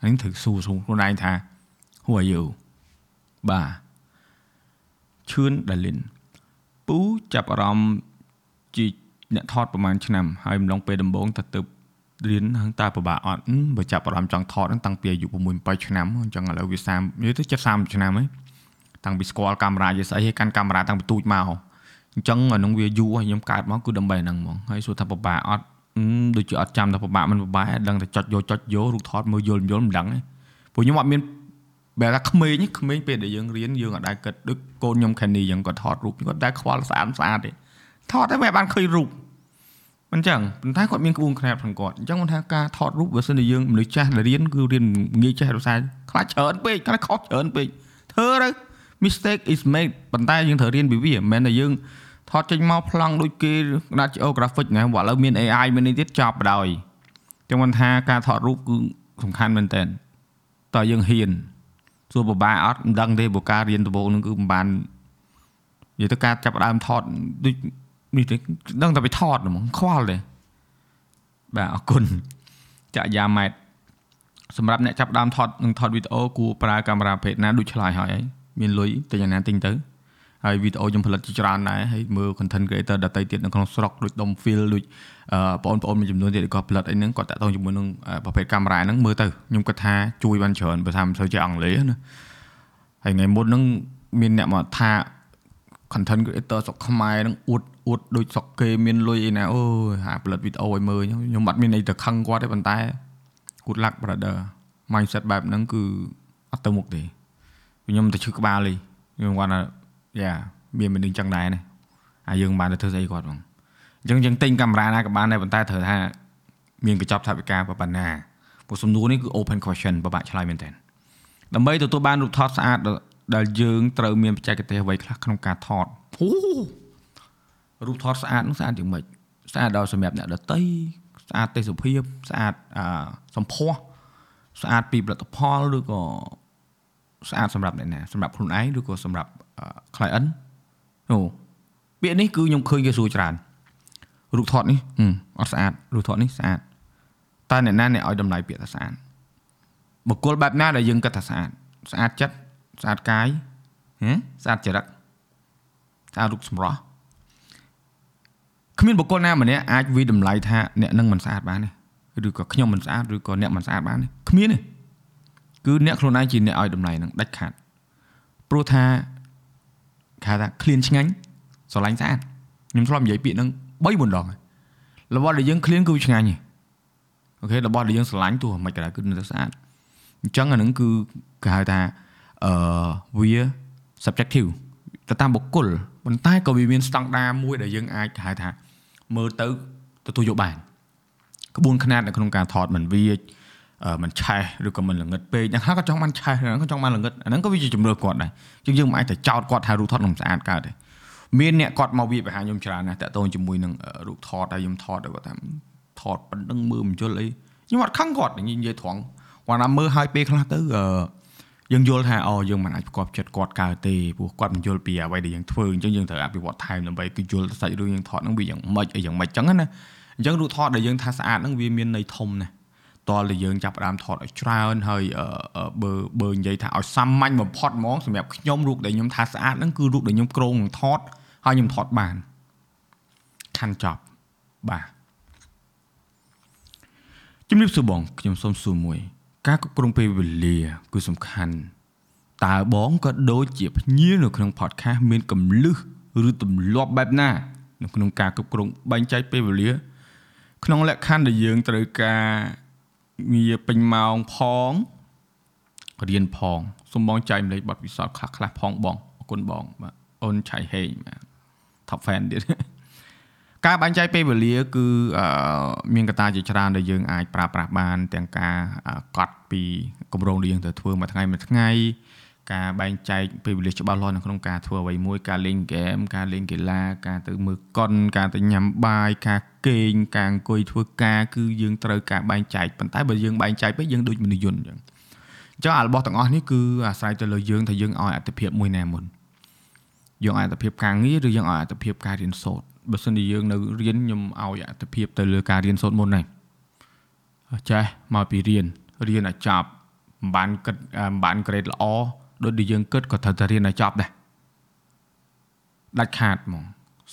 ហ្នឹងត្រូវសួរសួរខ្លួនឯងថា who are you បាទឈឿនដាលីនពូចាប់អារម្មណ៍ជា អ្នកថតប្រហែលឆ្នាំហើយម្លងពេលដំបូងតើទៅរៀនហ្នឹងតើពិបាកអត់បើចាប់អារម្មណ៍ចង់ថតហ្នឹងតាំងពីអាយុ6 7ឆ្នាំអញ្ចឹងឥឡូវវា30និយាយទៅចិត្ត30ឆ្នាំហើយតាំងពីស្គាល់កាមេរ៉ាយេស្អីហើយកាន់កាមេរ៉ាតាំងពីទូចមកអញ្ចឹងអានឹងវាយូរហើយខ្ញុំកើតមកគឺដើម្បីហ្នឹងហ្មងហើយសួរថាពិបាកអត់ដូចជាអត់ចាំថាពិបាកមិនពិបាកដឹងតែចុចយកចុចយករូបថតមើលយល់យល់មិនដឹងទេព្រោះខ្ញុំអត់មានបែរថាក្មេងក្មេងពេលដែលយើងរៀនយើងអត់ដែរគិតដូចកូនខ្ញុំខានីអញ្ចឹងគាត់ថតរូបគាត់តែខ្វល់ស្អាតស្អាតទេ ថតតែមិនបានឃើញរូបមិនចឹងប៉ុន្តែគាត់មានក្បួនខ្នាតផងគាត់អញ្ចឹងគាត់ថាការថតរូបបើសិនជាយើងមនុស្សចាស់ដែលរៀនគឺរៀនងាយចេះរសារខ្លាចច្រើនពេកខ្លាចខុសច្រើនពេកធ្វើទៅ mistake is made ប៉ុន្តែយើងត្រូវរៀនពីវាមិនមែនតែយើងថតចេញមកប្លង់ដូចគេក្តារ geographic ណាបើឥឡូវមាន AI មាននេះទៀតចប់បណ្ដោយចឹងមិនថាការថតរូបគឺសំខាន់មែនតើតើយើងហ៊ានសួរបបាអត់មិនដឹងទេព្រោះការរៀនដំបូងនឹងគឺមិនបាននិយាយទៅការចាប់ដើមថតដូច នេះទេដឹងតែไปថតហ្មងខ្វល់ទេបាទអរគុណចាក់យ៉ាម៉ែតសម្រាប់អ្នកចាប់ដើមថតនឹងថតវីដេអូគួរប្រើកាមេរ៉ាប្រភេទណាដូចឆ្លើយហើយមានលុយទិញអាណាទិញទៅហើយវីដេអូខ្ញុំផលិតជាច្រើនដែរហើយមើល content creator ដទៃទៀតនៅក្នុងស្រុកដូចដុំ feel ដូចបងប្អូនមួយចំនួនទៀតគាត់ផលិតអីហ្នឹងគាត់តាក់ទងជាមួយនឹងប្រភេទកាមេរ៉ាហ្នឹងមើលទៅខ្ញុំគិតថាជួយបានច្រើនបើថាមិនសូវចេះអង់គ្លេសណាហើយថ្ងៃមុនហ្នឹងមានអ្នកមកថា content creator ស្រុកខ្មែរហ្នឹងអួត អួតដូចស្រុកគេមានលុយអីណាអូយហាផលិតវីដេអូឲ្យមើលខ្ញុំអត់មានអីទៅខឹងគាត់ទេប៉ុន្តែ good luck brother mindset បែបហ្នឹងគឺអត់ទៅមុខទេខ្ញុំទៅឈឺក្បាលលេខ្ញុំគាត់ថាយ៉ាមានមនុស្សចឹងដែរណាអាយើងបានទៅធ្វើស្អីគាត់ហ្មងអញ្ចឹងយើងទិញកាមេរ៉ាណាក៏បានដែរប៉ុន្តែត្រូវថាមានកញ្ចប់ថវិកាប៉ុណ្ណាព្រោះសំណួរនេះគឺ open question ពិបាកឆ្លើយមែនតើដើម្បីទទួលបានរូបថតស្អាតដែលយើងត្រូវមានបច្ចេកទេសអ្វីខ្លះក្នុងការថតអូ រូបថតស្អាតនោះស្អាតយ៉ាងម៉េចស្អាតដល់សម្រាប់អ្នកដតីស្អាតទេសភាពស្អាតអឺសម្ផស្សស្អាតពីផលិតផលឬក៏ស្អាតសម្រាប់អ្នកណាសម្រាប់ខ្លួនឯងឬក៏សម្រាប់ client អូពាក្យនេះគឺខ្ញុំឃើញគេសួរច្រើនរូបថតនេះអត់ស្អាតរូបថតនេះស្អាតតើអ្នកណាអ្នកឲ្យតម្លៃពាក្យថាស្អាតបុគ្គលបែបណាដែលយើងគិតថាស្អាតស្អាតចិត្តស្អាតកាយហ៎ស្អាតចរិតស្អាតរូបសម្រស់ គ្មានបុគ្គលណាម្នាក់អាចវិតម្លៃថាអ្នកនឹងមិនស្អាតបានទេឬក៏ខ្ញុំមិនស្អាតឬក៏អ្នកមិនស្អាតបានទេគ្មានទេគឺអ្នកខ្លួនឯងជាអ្នកឲ្យតម្លៃនឹងដាច់ខាតព្រោះថាគេថា clean ឆ្ងាញ់ស្រឡាញ់ស្អាតខ្ញុំធ្លាប់និយាយពាក្យហ្នឹង3 4ដងរបស់ដែលយើង clean គឺឆ្ងាញ់អូខេរបស់ដែលយើងស្រឡាញ់ទោះមិនក៏ដោយគឺនៅតែស្អាតអញ្ចឹងអានឹងគឺគេហៅថាអឺវា subjective ទៅតាមបុគ្គលប៉ុន្តែក៏វាមានស្តង់ដារមួយដែលយើងអាចហៅថា មើលទៅទទួលយកបានក្បួនខ្នាតនៅក្នុងការថតមិនវាមិនឆេះឬក៏មិនល្ងឹតពេកយ៉ាងខ្លះក៏ចង់បានឆេះហ្នឹងក៏ចង់បានល្ងឹតអាហ្នឹងក៏វាជាជំរឿគាត់ដែរជាងយើងមិនអាចទៅចោតគាត់ថារូបថតមិនស្អាតកើតទេមានអ្នកគាត់មកវាបហាខ្ញុំច្រើនណាស់តាក់ទងជាមួយនឹងរូបថតហើយខ្ញុំថតទៅគាត់ថាថតប៉ុណ្្នឹងមើលមិនយល់អីខ្ញុំអត់ខឹងគាត់និយាយត្រង់គាត់ណាមើលហើយពេលខ្លះទៅ យើងយល់ថាអូយើងមិនអាចប្រកបចិត្តគាត់កើតទេព្រោះគាត់មិនយល់ពីអ្វីដែលយើងធ្វើអញ្ចឹងយើងត្រូវអភិវឌ្ឍថែមដើម្បីគឺយល់សាច់រឿងយើងថតហ្នឹងវាយ៉ាងម៉េចអីយ៉ាងម៉េចអញ្ចឹងណាអញ្ចឹងរូបថតដែលយើងថាស្អាតហ្នឹងវាមានន័យធំណាស់តលតែយើងចាប់ផ្ដើមថតឲ្យច្រើនហើយបើបើនិយាយថាឲ្យសាមញ្ញបំផុតហ្មងសម្រាប់ខ្ញុំរូបដែលខ្ញុំថាស្អាតហ្នឹងគឺរូបដែលខ្ញុំក្រងនឹងថតហើយខ្ញុំថតបានខាន់ចប់បាទជំរាបសួរបងខ្ញុំសូមសួរមួយ ការគ្រប់គ្រងពេលវេលា គឺសំខាន់តើបងក៏ដូចជាភ្ញៀវនៅក្នុង podcast មានកម្លឹះឬទម្លាប់បែបណា នៅក្នុងការគ្រប់គ្រងបែងចែកពេលវេលា ក្នុងលក្ខខណ្ឌដែលយើងត្រូវការងារពេញម៉ោងផងរៀនផងសូមបងចែកម្លេចបទពិសោធន៍ខ្លះខ្លះផងបងអរគុណបងបាទអូនឆៃហេងបាទ top fan ទៀត ការបែងចែកពេលវេលាគឺមានកត្តាជាច្រើនដែលយើងអាចប្រើប្រាស់បាន ទាំងការកត់ពីគម្រោងដែលយើងត្រូវធ្វើមួយថ្ងៃមួយថ្ងៃការបែងចែកពេលវេលាច្បាស់លាស់នៅក្នុងការធ្វើអ្វីមួយការលេងហ្គេមការលេងកីឡាការទៅមើលកុនការទៅញ៉ាំបាយការគេងការអង្គុយធ្វើការគឺយើងត្រូវការបែងចែកប៉ុន្តែបើយើងបែងចែកពេកយើងដូចមនុស្សយន្តអញ្ចឹងអញ្ចឹងអារបស់ទាំងអស់នេះគឺអាស្រ័យទៅលើយើងថាយើងឲ្យអត្ថភាពមួយណាមុនយើងឲ្យអត្ថភាពការងារឬយើងឲ្យអត្ថភាពការរៀនសូត្រ បើសិនជាយើងនៅរៀនខ្ញុំឲ្យអត្ថភាពទៅលើការរៀនសូត្រមុនហ្នឹងចេះមកពីរៀនរៀនឲ្យចប់មិនបានគិតមិនបានក្រេតល្អដូចដែលយើងគិតក៏ត្រូវតែរៀនឲ្យចប់ដែរដាច់ខាតហ្មង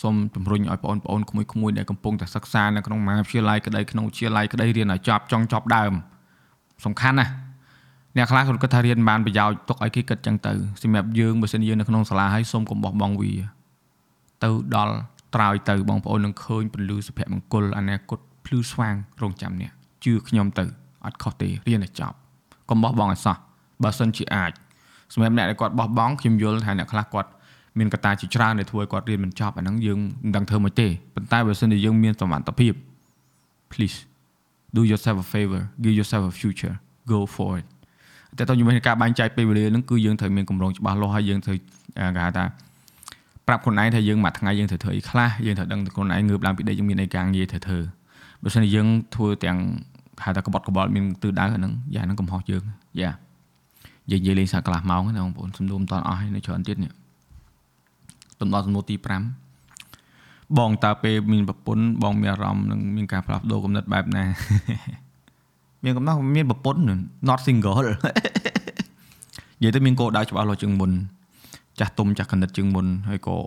សូមជំរុញឲ្យបងប្អូនក្មួយៗដែលកំពុងតែសិក្សានៅក្នុងមហាវិទ្យាល័យក្តីក្នុងវិទ្យាល័យក្តីរៀនឲ្យចប់ចង់ចប់ដើមសំខាន់ណាស់អ្នកខ្លះគាត់គិតថារៀនបានប្រយោជន៍ទុកឲ្យគេគិតចឹងទៅសម្រាប់យើងបើសិនយើងនៅក្នុងសាលាហើយសូមកុំបោះបង់វាទៅដល់ ត្រើយទៅបងប្អូននឹងឃើញពលឺសុភមង្គលអនាគតភ្លឺស្វាងរងចាំនេះជឿខ្ញុំទៅអត់ខុសទេរៀនឲ្យចប់កុំបោះបង់ឲ្យសោះបើសិនជាអាចសម្រាប់អ្នកដែលគាត់បោះបង់ខ្ញុំយល់ថាអ្នកខ្លះគាត់មានកត្តាជាច្រើនដែលធ្វើឲ្យគាត់រៀនមិនចប់អាហ្នឹងយើងមិនដឹងធ្វើមិនទេប៉ុន្តែបើសិនជាយើងមានសមត្ថភាព please do yourself a favor give yourself a future go for it តែតើជាមួយនឹងការបែងចែកពេលវេលាហ្នឹងគឺយើងត្រូវមានកម្រងច្បាស់លាស់ហើយយើងត្រូវគេហៅថា ប្រាប់ខ្លួនឯងថាយើងមួយថ្ងៃយើងត្រូវធ្វើអីខ្លះយើងត្រូវដឹងខ្លួនឯងងើបឡើងពីដេកយើងមានអីការងារត្រូវធ្វើបើមិនយើងធ្វើទាំងហៅថាក្បត់ក្បល់មានទិសដៅអាហ្នឹងយ៉ាហ្នឹងកំហុសយើងយ៉ាយើងនិយាយលេងសាកន្លះម៉ោងណាបងប្អូនសំណួរមិនតាន់អស់ហើយនៅច្រើនទៀតនេះទំដល់សំណួរទី5បងតើពេលមានប្រពន្ធបងមានអារម្មណ៍នឹងមានការផ្លាស់ប្ដូរគំនិតបែបណាមានកំណត់មានប្រពន្ធ not single និយាយទៅមានគោលដៅច្បាស់លាស់ជាងមុន ចាស់ទុំចាស់កណិតជាងមុនហើយក៏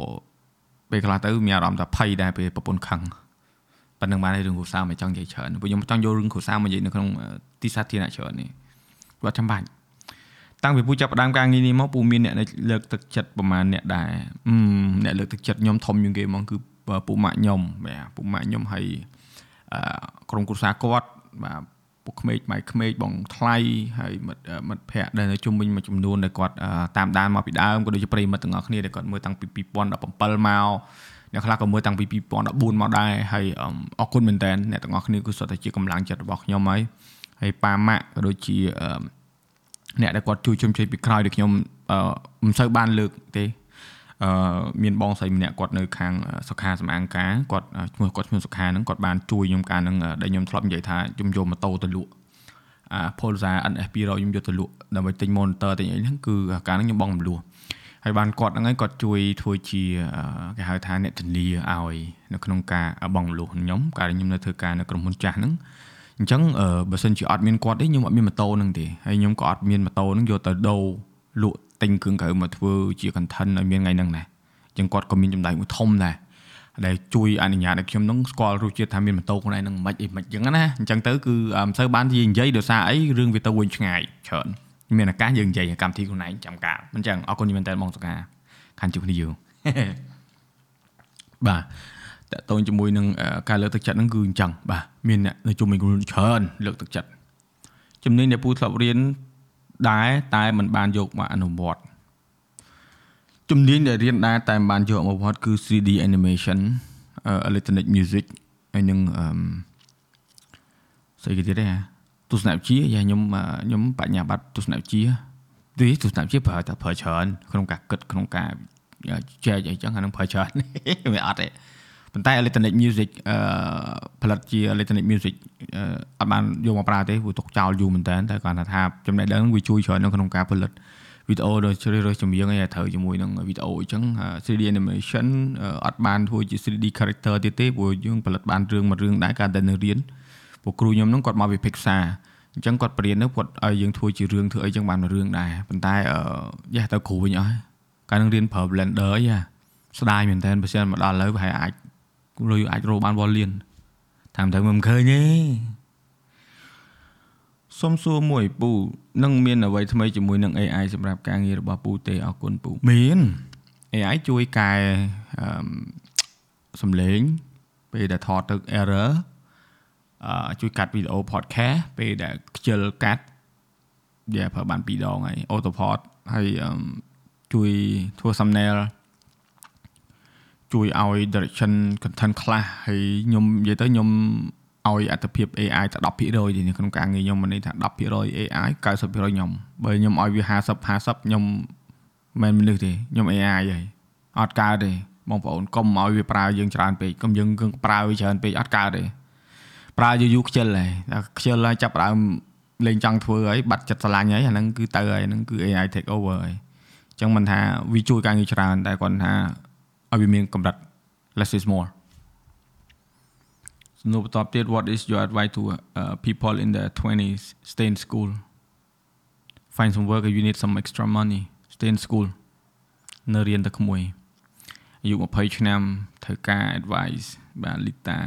ពេលខ្លះទៅមានអារម្មណ៍ថាភ័យដែរពេលប្រពន្ធខឹងប៉ុណ្្នឹងបានរឿងគ្រួសារមិនចង់និយាយច្រើនព្រោះខ្ញុំចង់យករឿងគ្រួសារមកនិយាយនៅក្នុងទីសាធារណៈច្រើននេះគាត់ចាំបាច់តាំងពីពូចាប់ផ្ដើមការងារនេះមកពូមានអ្នកលើកទឹកចិត្តប្រហែលអ្នកដែរអ្នកលើកទឹកចិត្តខ្ញុំធំជាងគេហ្មងគឺពូម៉ាក់ខ្ញុំបាទពូម៉ាក់ខ្ញុំហើយក្រុមគ្រួសារគាត់បាទ ពុកក្មេកម៉ៃក្មេកបងថ្លៃហើយមិត្តមិត្តភ័ក្តិដែលនៅជុំវិញមួយចំនួនដែលគាត់តាមដានមកពីដើមក៏ដូចជាប្រិមិត្តទាំងអស់គ្នាដែលគាត់មើលតាំងពី2017មកអ្នកខ្លះក៏មើលតាំងពី2014មកដែរហើយអរគុណមែនតើអ្នកទាំងអស់គ្នាគឺសុទ្ធតែជាកម្លាំងចិត្តរបស់ខ្ញុំហើយហើយប៉ាម៉ាក់ក៏ដូចជាអ្នកដែលគាត់ជួយជុំជ័យពីក្រោយដែលខ្ញុំមិនសូវបានលើកទេ អឺមានបងស្រីម្នាក់គាត់នៅខាងសុខាសម្អាងការគាត់ឈ្មោះគាត់ឈ្មោះសុខាហ្នឹងគាត់បានជួយខ្ញុំការហ្នឹងដែលខ្ញុំធ្លាប់និយាយថាខ្ញុំយកម៉ូតូទៅលក់អា Pulsar NF 200ខ្ញុំយកទៅលក់ដើម្បីទិញ monitor ទិញអីហ្នឹងគឺការហ្នឹងខ្ញុំបងរំលោះហើយបានគាត់ហ្នឹងហើយគាត់ជួយធ្វើជាគេហៅថាអ្នកធានាឲ្យនៅក្នុងការបងលុះខ្ញុំកាលខ្ញុំនៅធ្វើការនៅក្រុមហ៊ុនចាស់ហ្នឹងអញ្ចឹងបើសិនជាអត់មានគាត់ទេខ្ញុំអត់មានម៉ូតូហ្នឹងទេហើយខ្ញុំក៏អត់មានម៉ូតូហ្នឹងយកទៅដូរលក់ ទិញគ្រឿងក្រៅមកធ្វើជា content ឲ្យមានថ្ងៃហ្នឹងដែរអញ្ចឹងគាត់ក៏មានចំណាយមួយធំដែរដែលជួយអនុញ្ញាតឲ្យខ្ញុំនឹងស្គាល់រសជាតិថាមានម៉ូតូខ្លួនឯងនឹងមិនអីមិនអញ្ចឹងណាអញ្ចឹងទៅគឺមិនសូវបាននិយាយដោយសារអីរឿងវាទៅវិញឆ្ងាយច្រើនមានឱកាសយើងនិយាយកម្មវិធីខ្លួនឯងចាំកាលមិនចឹងអរគុណមែនតើបងសុខាខានជួបគ្នាយើងបាទតើតូនជាមួយនឹងការលើកទឹកចិត្តហ្នឹងគឺអញ្ចឹងបាទមានអ្នកនៅជុំវិញខ្លួនច្រើនលើកទឹកចិត្តជំនាញដែលពូធ្លាប់រៀន ដែរតែមិនបានយកមកអនុវត្តជំនាញដែលរៀនដែរតែមិនបានយកមកអនុវត្តគឺ 3D animation electronic music ហើយនឹងអឺស្អីគេទៀតហ៎ទស្សនវិជ្ជាយ៉ាខ្ញុំខ្ញុំបញ្ញាបត្រទស្សនវិជ្ជាទីទស្សនវិជ្ជាប្រើតែប្រើច្រើនក្នុងការគិតក្នុងការចែកអីចឹងអានឹងប្រើច្រើនវាអត់ទេ ប៉ុន្តែ electronic music អឺផលិតជា electronic music អត់បានយកមកប្រើទេព្រោះទុកចោលយូរមែនតើតែគាត់ថាចំណេះដឹងវាជួយច្រើននៅក្នុងការផលិតវីដេអូដោយជ្រើសរើសចម្រៀងឲ្យត្រូវជាមួយនឹងវីដេអូអញ្ចឹង 3D animation អត់បានធ្វើជា 3D character ទៀតទេព្រោះយើងផលិតបានរឿងមួយរឿងដែរការតែនៅរៀនពួកគ្រូខ្ញុំហ្នឹងគាត់មកពី Pixar អញ្ចឹងគាត់បរៀនទៅគាត់ឲ្យយើងធ្វើជារឿងធ្វើអីចឹងបានរឿងដែរប៉ុន្តែយ៉ាទៅគ្រូវិញអស់កាលនឹងរៀនប្រើ Blender យ៉ាស្ដាយមែនតើបើសិនមកដល់ឥឡូវប្រហែលអាច លុយអាចរកបានវល់លៀនតាមទៅមិនឃើញទេសុំសួរមួយពូនឹងមានអ្វីថ្មីជាមួយនឹង AI សម្រាប់ការងាររបស់ពូទេអរគុណពូមាន AI ជួយកែសំឡេងពេលដែលថតទៅ error ជួយកាត់វីដេអូ podcast ពេលដែលខ្ជិលកាត់វាប្រើបាន2ដងហើយ auto port ហើយជួយធ្វើ thumbnail ជួយឲ្យ direction content ខ្លះហើយខ្ញុំនិយាយទៅខ្ញុំឲ្យអត្ថភាព AI តែ10%ទេក្នុងការងារខ្ញុំមិនន័យថា10% AI 90%ខ្ញុំបើខ្ញុំឲ្យវា50 50ខ្ញុំមិនមនុស្សទេខ្ញុំ AI ហើយអត់កើតទេបងប្អូនកុំឲ្យវាប្រើយើងច្រើនពេកកុំយើងប្រើវាច្រើនពេកអត់កើតទេប្រើយូរយូរខ្ជិលហើយខ្ជិលហើយចាប់ដើមលេងចង់ធ្វើហើយបាត់ចិត្តស្រឡាញ់ហើយអាហ្នឹងគឺទៅហើយហ្នឹងគឺ AI take over ហើយអញ្ចឹងមិនថាវាជួយការងារច្រើនតែគាត់ថា ឲ្យវាមានកម្រិត less is more នៅបន្ទាប់ទៀត what is your advice to uh, people in their 20s stay in school find some work if you need some extra money stay in school នៅរៀនតែក្មួយអាយុ20ឆ្នាំត្រូវការ advice បាទលីតា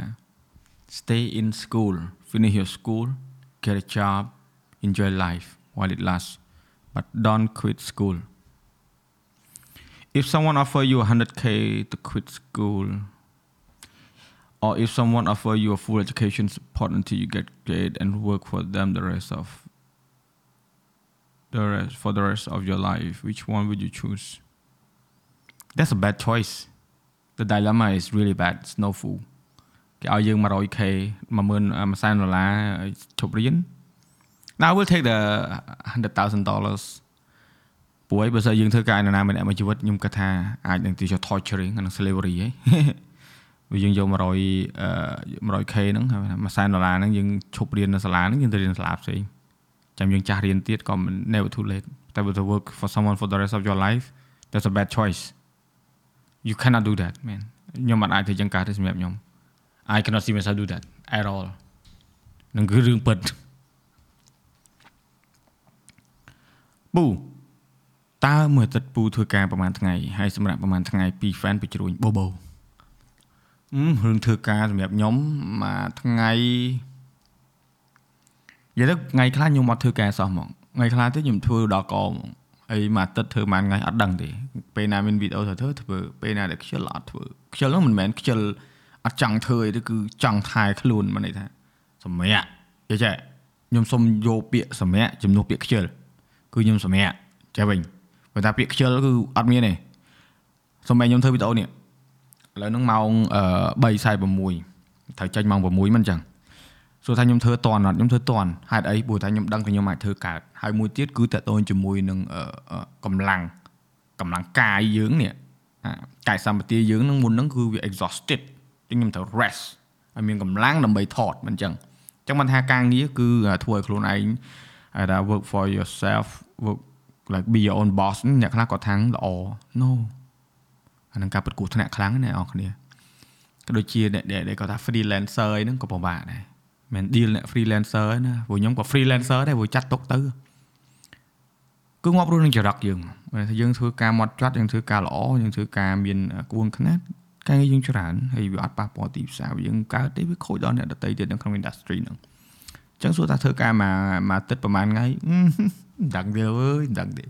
stay in school, finish your school, get a job, enjoy life while it lasts, but don't quit school. If someone offer you 100k to quit school, or if someone offer you a full education support until you get grade and work for them the rest of the rest for the rest of your life, which one would you choose? That's a bad choice. The dilemma is really bad. It's no fool. គេឲ្យយើង 100k 10000 100,000ដុល្លារជប់រៀន Now I will take the 100,000 dollars ព្រោះបើសិនយើងធ្វើការឯណាម្នាក់មួយជីវិតខ្ញុំគិតថាអាចនឹងទៅជា torturing និង slavery ហីវាយើងយក100 100k ហ្នឹង100,000ដុល្លារហ្នឹងយើងឈប់រៀននៅសាលាហ្នឹងយើងទៅរៀនសាលាផ្សេងចាំយើងចាស់រៀនទៀតក៏ never too late តែ to work for someone for the rest of your life that's a bad choice you cannot do that man ខ្ញុំមិនអាចធ្វើចឹងកើតទេសម្រាប់ខ្ញុំ I cannot see myself do that at all នឹងគឺរឿងពិតពូ តើមួយអាទិត្យពូធ្វើការប្រហែលថ្ងៃហើយសម្រាប់ប្រហែលថ្ងៃពី fan ពីជ្រួញបូបូអឺរឿងធ្វើការសម្រាប់ខ្ញុំមួយថ្ងៃនិយាយទៅថ្ងៃខ្លះខ្ញុំអត់ធ្វើការសោះហ្មងថ្ងៃខ្លះទៀតខ្ញុំធ្វើដល់កហ្មងហើយមួយអាទិត្យធ្វើប៉ុន្មានថ្ងៃអត់ដឹងទេពេលណាមានវីដេអូត្រូវធ្វើធ្វើពេលណាដែលខ្ជិលអត់ធ្វើខ្ជិលហ្នឹងមិនមែនខ្ជិលអត់ចង់ធ្វើអីទេគឺចង់ថែខ្លួនមិនន័យថាសម្រាប់យល់ចេះខ្ញុំសុំយកពាក្យសម្រាប់ជំនួសពាក្យខ្ជិលគឺខ្ញុំសម្រាប់ចេះវិញ ព្រោះថាពាក្យខ្ជិលគឺអត់មានទេសុំឲ្យខ្ញុំធ្វើវីដេអូនេះឥឡូវហ្នឹងម៉ោង3:46ត្រូវចេញម៉ោង6មិនអញ្ចឹងសួរថាខ្ញុំធ្វើតន់អត់ខ្ញុំធ្វើតន់ហេតុអីព្រោះថាខ្ញុំដឹងថាខ្ញុំអាចធ្វើកើតហើយមួយទៀតគឺតកតងជាមួយនឹងកម្លាំងកម្លាំងកាយយើងនេះកាយសម្បទាយើងនឹងមុនហ្នឹងគឺវា exhausted ខ្ញុំត្រូវ rest ឲ្យមានកម្លាំងដើម្បីថតមិនអញ្ចឹងចឹងមិនថាការងារគឺធ្វើឲ្យខ្លួនឯងហៅថា work for yourself work like be your own boss អ្នកខ្លះគាត់ថាល្អ no អានឹងការប្រកួតថ្នាក់ខ្លាំងណាស់អ្នកនរគ្នាក៏ដូចជាអ្នកដែលគាត់ថា freelancer ហ្នឹងក៏ពិបាកដែរមិន deal អ្នក freelancer ណាព្រោះខ្ញុំក៏ freelancer ដែរព្រោះចាត់ទុកទៅគឺងាប់រស់នឹងចរិតយើងថាយើងធ្វើការម៉ត់ចត់យើងធ្វើការល្អយើងធ្វើការមានក្បួនខ្នាតការងារយើងច្រើនហើយវាអត់ប៉ះពាល់ទីផ្សារយើងកើតទេវាខូចដល់អ្នកដទៃទៀតនៅក្នុង industry ហ្នឹងអញ្ចឹងសួរថាធ្វើការមួយមួយទឹកប្រហែលថ្ងៃ មិនដឹងទេអើយមិនដឹងទេ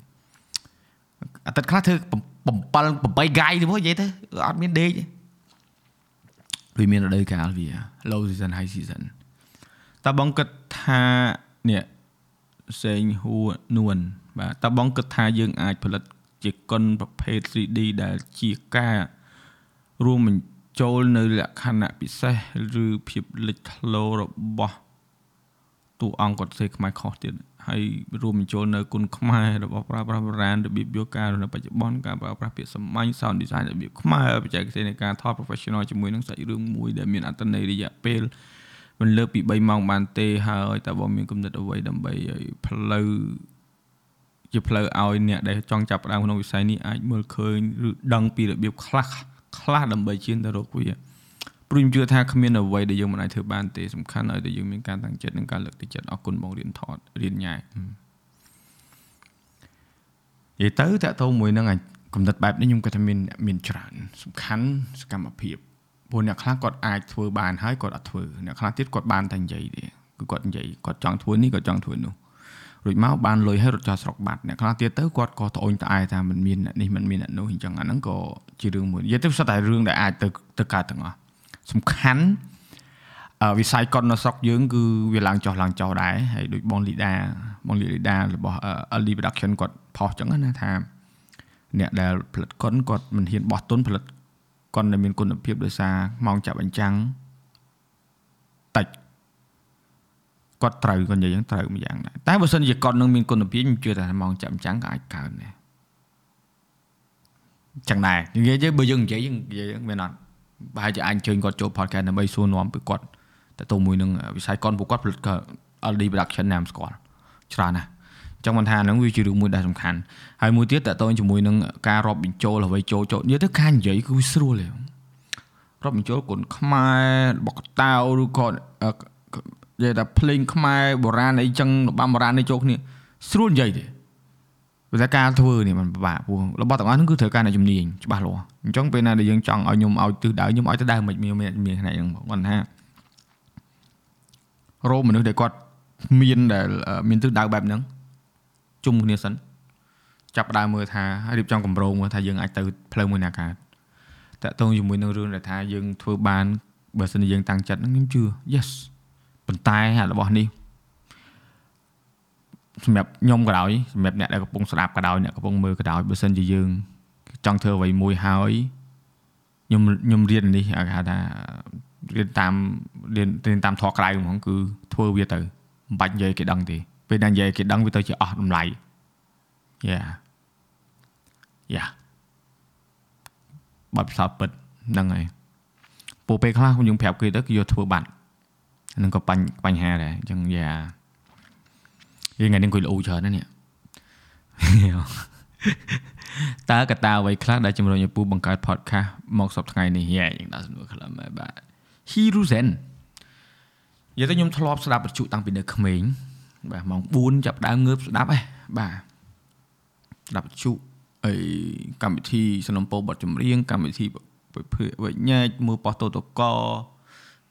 អាទិត្យខ្លះធ្វើ7 8កាយទៅមកនិយាយទៅអត់មានដេកទេវាមានរដូវកាលវា low season high season តើបងគិតថានេះសេងហួរនួនបាទតើបងគិតថាយើងអាចផលិតជាកុនប្រភេទ 3D ដែលជាការរួមបញ្ចូលនៅលក្ខណៈពិសេសឬភាពលេចធ្លោរបស់តួអង្គគាត់ផ្សេងខ្មែរខុសទៀត ហើយរួមបញ្ចូលនៅគុណខ្មែររបស់ប្រើប្រាស់បុរាណរបៀបយកការនៅបច្ចុប្បន្នការប្រើប្រាស់ពាក្យសម្ាញ់ sound design របៀបខ្មែរបច្ចេកទេសនៃការថត professional ជាមួយនឹងសាច់រឿងមួយដែលមានអត្ថន័យរយៈពេលមិនលើសពី3ម៉ោងបានទេហើយតើបងមានគំនិតអ្វីដើម្បីឲ្យផ្លូវជាផ្លូវឲ្យអ្នកដែលចង់ចាប់ផ្ដើមក្នុងវិស័យនេះអាចមើលឃើញឬដឹងពីរបៀបខ្លះខ្លះដើម្បីជៀនទៅរកវា ព្រោះខ្ញុំជឿថាគ្មានអ្វីដែលយើងមិនអាចធ្វើបានទេសំខាន់ឲ្យតែយើងមានការតាំងចិត្តនិងការលើកទឹកចិត្តអរគុណបងរៀនថតរៀនញ៉ែនិយាយទៅតាក់ទងមួយនឹងគំនិតបែបនេះខ្ញុំគាត់ថាមានមានច្រើនសំខាន់សកម្មភាពព្រោះអ្នកខ្លះគាត់អាចធ្វើបានហើយគាត់អត់ធ្វើអ្នកខ្លះទៀតគាត់បានតែនិយាយទេគឺគាត់និយាយគាត់ចង់ធ្វើនេះគាត់ចង់ធ្វើនោះរួចមកបានលុយហើយរត់ចោលស្រុកបាត់អ្នកខ្លះទៀតទៅគាត់ក៏ត្អូញត្អែថាមិនមានអ្នកនេះមិនមានអ្នកនោះអញ្ចឹងអាហ្នឹងក៏ជារឿងមួយនិយាយទៅសុទ្ធតែរឿងដែលអាចទៅទៅកើតទាំងអស់ សំខាន់វិស័យកុននៅស្រុកយើងគឺវាឡើងចុះឡើងចុះដែរហើយដូចបងលីដាបងលីដារបស់ LD production គាត់ផុសអញ្ចឹងណាថាអ្នកដែលផលិតកុនគាត់មិនហ៊ានបោះទុនផលិតកុនដែលមានគុណភាពដោយសារម៉ោងចាប់អញ្ចឹងតិចគាត់ត្រូវគាត់និយាយយ៉ាងត្រូវមួយយ៉ាងដែរតែបើសិនជាគាត់នឹងមានគុណភាពខ្ញុំជឿថាម៉ោងចាប់អញ្ចឹងក៏អាចកើនដែរចឹងដែរនិយាយទៅបើយើងនិយាយយើងនិយាយមានអត់ ប្រហែលជាអាចអញ្ជើញគាត់ចូល podcast ដើម្បីសួរនាំពីគាត់តើទៅមួយនឹងវិស័យគាត់ពួកគាត់ផលិតក៏ LD production ណាមស្គាល់ច្រើនណាស់ចឹងមិនថាហ្នឹងវាជារឿងមួយដែលសំខាន់ហើយមួយទៀតតើតើជាមួយនឹងការរាប់បញ្ចូលអ្វីចូលចូលនិយាយទៅការនិយាយគឺស្រួលទេរាប់បញ្ចូលគុណខ្មែររបស់កតាវឬក៏និយាយថាភ្លេងខ្មែរបុរាណអីចឹងរបាំបុរាណនេះចូលគ្នាស្រួលនិយាយទេ ព្រោះតែការធ្វើនេះมันពិបាកព្រោះរបស់ទាំងអស់ហ្នឹងគឺត្រូវការអ្នកជំនាញច្បាស់លាស់អញ្ចឹងពេលណាដែលយើងចង់ឲ្យខ្ញុំឲ្យទិសដៅខ្ញុំឲ្យទៅដៅមិនមានមានផ្នែកហ្នឹងគាត់ថារោមនុស្សដែលគាត់មានដែលមានទិសដៅបែបហ្នឹងជុំគ្នាសិនចាប់ដើមមើលថារៀបចំកម្រងមើលថាយើងអាចទៅផ្លូវមួយណាកើតតើតងជាមួយនឹងរឿងដែលថាយើងធ្វើបានបើសិនជាយើងតាំងចិត្តហ្នឹងខ្ញុំជឿ yes ប៉ុន្តែរបស់នេះ សម្រាប់ខ្ញុំក៏ដោយសម្រាប់អ្នកដែលកំពុងស្ដាប់ក៏ដោយអ្នកកំពុងមើលក៏ដោយបើសិនជាយើងចង់ធ្វើអ្វីមួយហើយខ្ញុំខ្ញុំរៀននេះគេហៅថារៀនតាមរៀនរៀនតាមធម៌ក្រៅហ្មងគឺធ្វើវាទៅមិនបាច់និយាយគេដឹងទេពេលដែលនិយាយគេដឹងវាទៅជាអស់តម្លៃយ៉ាយ៉ាបាត់ផ្សោតពិតហ្នឹងហើយពូពេលខ្លះខ្ញុំប្រាប់គេទៅគឺយកធ្វើបាត់ហ្នឹងក៏បញ្ហាដែរអញ្ចឹងយ៉ា យើងថ្ងៃនេះអង្គុយលូច្រើនណាស់នេះតើកតាអ្វីខ្លះដែលជំរុញឲ្យពូបង្កើត podcast មកសប្តាហ៍ថ្ងៃនេះយ៉ាយើងដាក់សំណួរខ្លះមែនបាទ Hiruzen និយាយទៅខ្ញុំធ្លាប់ស្ដាប់បទជុតាំងពីនៅក្មេងបាទម៉ោង4ចាប់ដើមងើបស្ដាប់ហ៎បាទស្ដាប់បទជុអីកម្មវិធីสนំពោបទចម្រៀងកម្មវិធីវិញ្ញាចមើលប៉ុស្តិ៍តូតក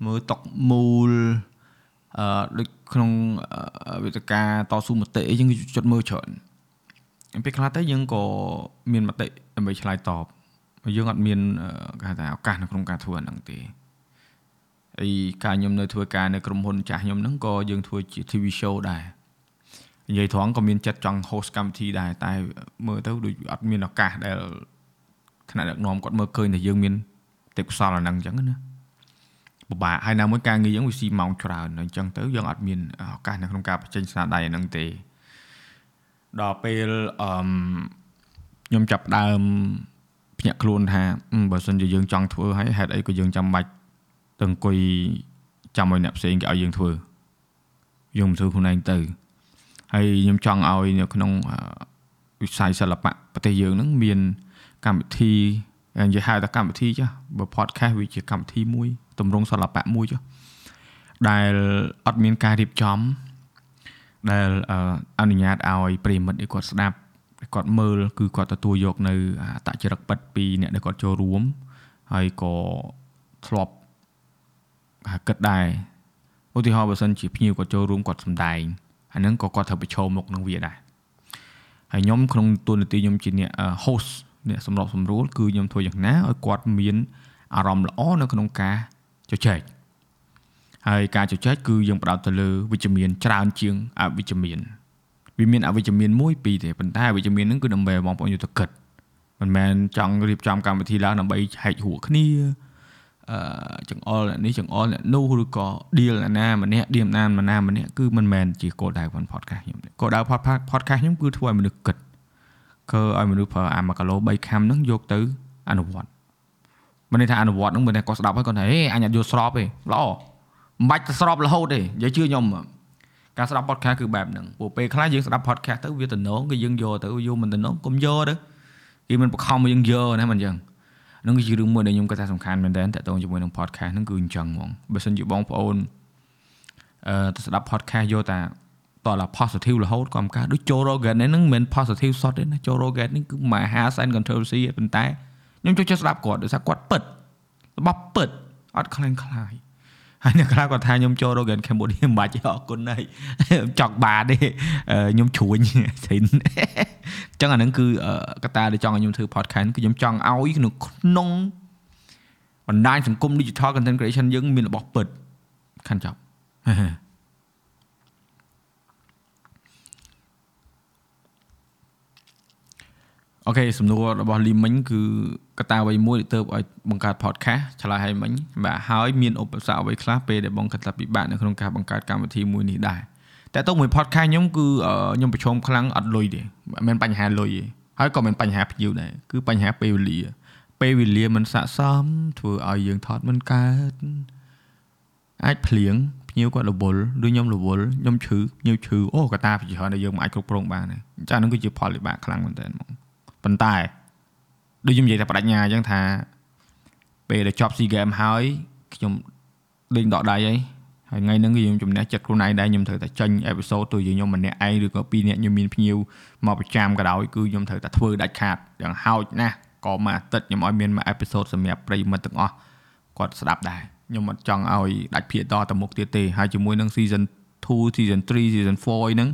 មើលតុកមូល អឺដូចក្នុងវេទិកាតស៊ូមតិអីយើងជិតមើលច្រើនពេលខ្លះទៅយើងក៏មានមតិដើម្បីឆ្លើយតបយើងអត់មានគេថាឱកាសនៅក្នុងការធ្វើអាហ្នឹងទេអីការខ្ញុំនៅធ្វើការនៅក្រុមហ៊ុនចាស់ខ្ញុំហ្នឹងក៏យើងធ្វើជា TV show ដែរនិយាយត្រង់ក៏មានចិត្តចង់ host កម្មវិធីដែរតែមើលទៅដូចអត់មានឱកាសដែលថ្នាក់ដឹកនាំគាត់មើលឃើញថាយើងមានទេពកោសលអាហ្នឹងអញ្ចឹងណា ពិបាកហើយណាមួយការងារយើងវាស៊ីម៉ោងច្រើនអញ្ចឹងទៅយើងអត់មានឱកាសនៅក្នុងការបញ្ចេញស្នាដៃអាហ្នឹងទេដល់ពេលអឺខ្ញុំចាប់ដើមភ្ញាក់ខ្លួនថាបើសិនជាយើងចង់ធ្វើហើយហេតុអីក៏យើងចាំបាច់ទៅអង្គុយចាំឲ្យអ្នកផ្សេងគេឲ្យយើងធ្វើយើងមិនធ្វើខ្លួនឯងទៅហើយខ្ញុំចង់ឲ្យនៅក្នុងវិស័យសិល្បៈប្រទេសយើងហ្នឹងមានកម្មវិធីនិយាយហៅថាកម្មវិធីចាបើ podcast វាជាកម្មវិធីមួយ ទម្រង់សិល្បៈមួយចាដែលអត់មានការរៀបចំ ដែលអនុញ្ញាតឲ្យប្រិមិត្តឲ្យគាត់ស្ដាប់គាត់មើលគឺគាត់ទទួលយកនៅអតចរិតពិតពីអ្នកដែលគាត់ចូលរួមហើយក៏ធ្លាប់គិតដែរឧទាហរណ៍បើសិនជាភ្ញៀវគាត់ចូលរួមគាត់សំដែងអាហ្នឹងក៏គាត់ត្រូវប្រឈមមុខនឹងវាដែរហើយខ្ញុំក្នុងតួនាទីខ្ញុំជាអ្នក host អ្នកសម្របសម្រួលគឺខ្ញុំធ្វើយ៉ាងណាឲ្យគាត់មានអារម្មណ៍ល្អនៅក្នុងការ ជជែកហើយការជជែកគឺយើងផ្ដោតទៅលើវិជ្ជមានច្រើនជាងអវិជ្ជមានវាមានអវិជ្ជមានមួយពីរទេប៉ុន្តែអវិជ្ជមានហ្នឹងគឺដើម្បីបងប្អូនយុទ្ធកិច្ចមិនមែនចង់រៀបចំកម្មវិធីឡើងដើម្បីហែកហួរគ្នាអឺចង្អុលអ្នកនេះចង្អុលអ្នកនោះឬក៏ deal អ្នកណាម្នាក់ deal ណាម្ណាម្នាក់គឺមិនមែនជាគោលដៅរបស់ podcast ខ្ញុំទេគោលដៅ podcast ខ្ញុំគឺធ្វើឲ្យមនុស្សគិតគឺឲ្យមនុស្សប្រើអា1គីឡូ3ខាំហ្នឹងយកទៅអនុវត្ត មិនន័យថាអនុវត្តហ្នឹងមិនតែគាត់ស្ដាប់ហើយគាត់ថាហេអញអត់យល់ស្របទេល្អមិនបាច់ទៅស្របរហូតទេនិយាយជឿខ្ញុំការស្ដាប់ podcast គឺបែបហ្នឹងពួកពេលខ្លះយើងស្ដាប់ podcast ទៅវាតំណងគឺយើងយកទៅយកមិនតំណងកុំយកទៅគេមិនបខំយើងយកណាមិនអញ្ចឹងនឹងគឺជារឿងមួយដែលខ្ញុំគិតថាសំខាន់មែនតើតើតងជាមួយនឹង podcast ហ្នឹងគឺអញ្ចឹងហ្មងបើសិនជាបងប្អូនអឺទៅស្ដាប់ podcast យកតាតើ positive រហូតក៏មិនកើតដូច Joe Rogan ហ្នឹងមិនមែន positive សុទ្ធទេណា Joe Rogan នេះគឺមហាសែន controversy ប៉ុន្តែ ខ្ញុំចូលចិត្តស្ដាប់គាត់ដោយសារគាត់ពិតរបស់ពិតអត់ខ្លាំងខ្លាយហើយអ្នកខ្លះគាត់ថាខ្ញុំចូល Rogan Cambodia មិនបាច់អរគុណហើយចង់បានទេខ្ញុំជ្រួញស្រីអញ្ចឹងអានឹងគឺកត្តាដែលចង់ឲ្យខ្ញុំធ្វើ podcast គឺខ្ញុំចង់ឲ្យក្នុងក្នុងបណ្ដាញសង្គម digital content creation យើងមានរបស់ពិតខាន់ចប់ អូខេសំណួររបស់លីមិញគឺកត្តាអ្វីមួយដែលទៅឲ្យបង្កើត podcast ឆ្លើយឲ្យមិញបាទហើយមានឧបសគ្គអ្វីខ្លះពេលដែលបងគិតថាពិបាកនៅក្នុងការបង្កើតកម្មវិធីមួយនេះដែរតែទៅមួយ podcast ខ្ញុំគឺខ្ញុំប្រឈមខ្លាំងអត់លុយទេមិនមែនបញ្ហាលុយទេហើយក៏មិនបញ្ហាភ្ញៀវដែរគឺបញ្ហាពេលវេលា ពេលវេលាមិនស័ក្តិសមធ្វើឲ្យយើងថតមិនកើតអាចភ្លៀងភ្ញៀវគាត់រវល់ឬខ្ញុំរវល់ខ្ញុំឈឺភ្ញៀវឈឺអូកតាជាច្រើនដែលយើងមិនអាចគ្រប់គ្រងបានទេអញ្ចឹងហ្នឹងគឺជាផលវិបាកខ្លាំងមែនទែនហ្មង ប៉ុន្តែដូចខ្ញុំនិយាយតែបដិញ្ញាអញ្ចឹងថាពេលដែលចប់ SEA Game ហើយខ្ញុំដេញដកដៃហើយហើយថ្ងៃហ្នឹងខ្ញុំជំនះចិត្តខ្លួនឯងដែរខ្ញុំត្រូវតែចេញអេពីសូតទៅជាខ្ញុំម្នាក់ឯងឬក៏ពីរនាក់ខ្ញុំមានភ្ញៀវមកប្រចាំក៏ដោយគឺខ្ញុំត្រូវតែធ្វើដាច់ខាតយ៉ាងហោចណាស់ក៏មួយអាទិត្យខ្ញុំឲ្យមានមួយអេពីសូតសម្រាប់ប្រិយមិត្តទាំងអស់គាត់ស្ដាប់ដែរខ្ញុំអត់ចង់ឲ្យដាច់ភាគតទៅមុខទៀតទេហើយជាមួយនឹង season 2 season 3 season 4ហ្នឹង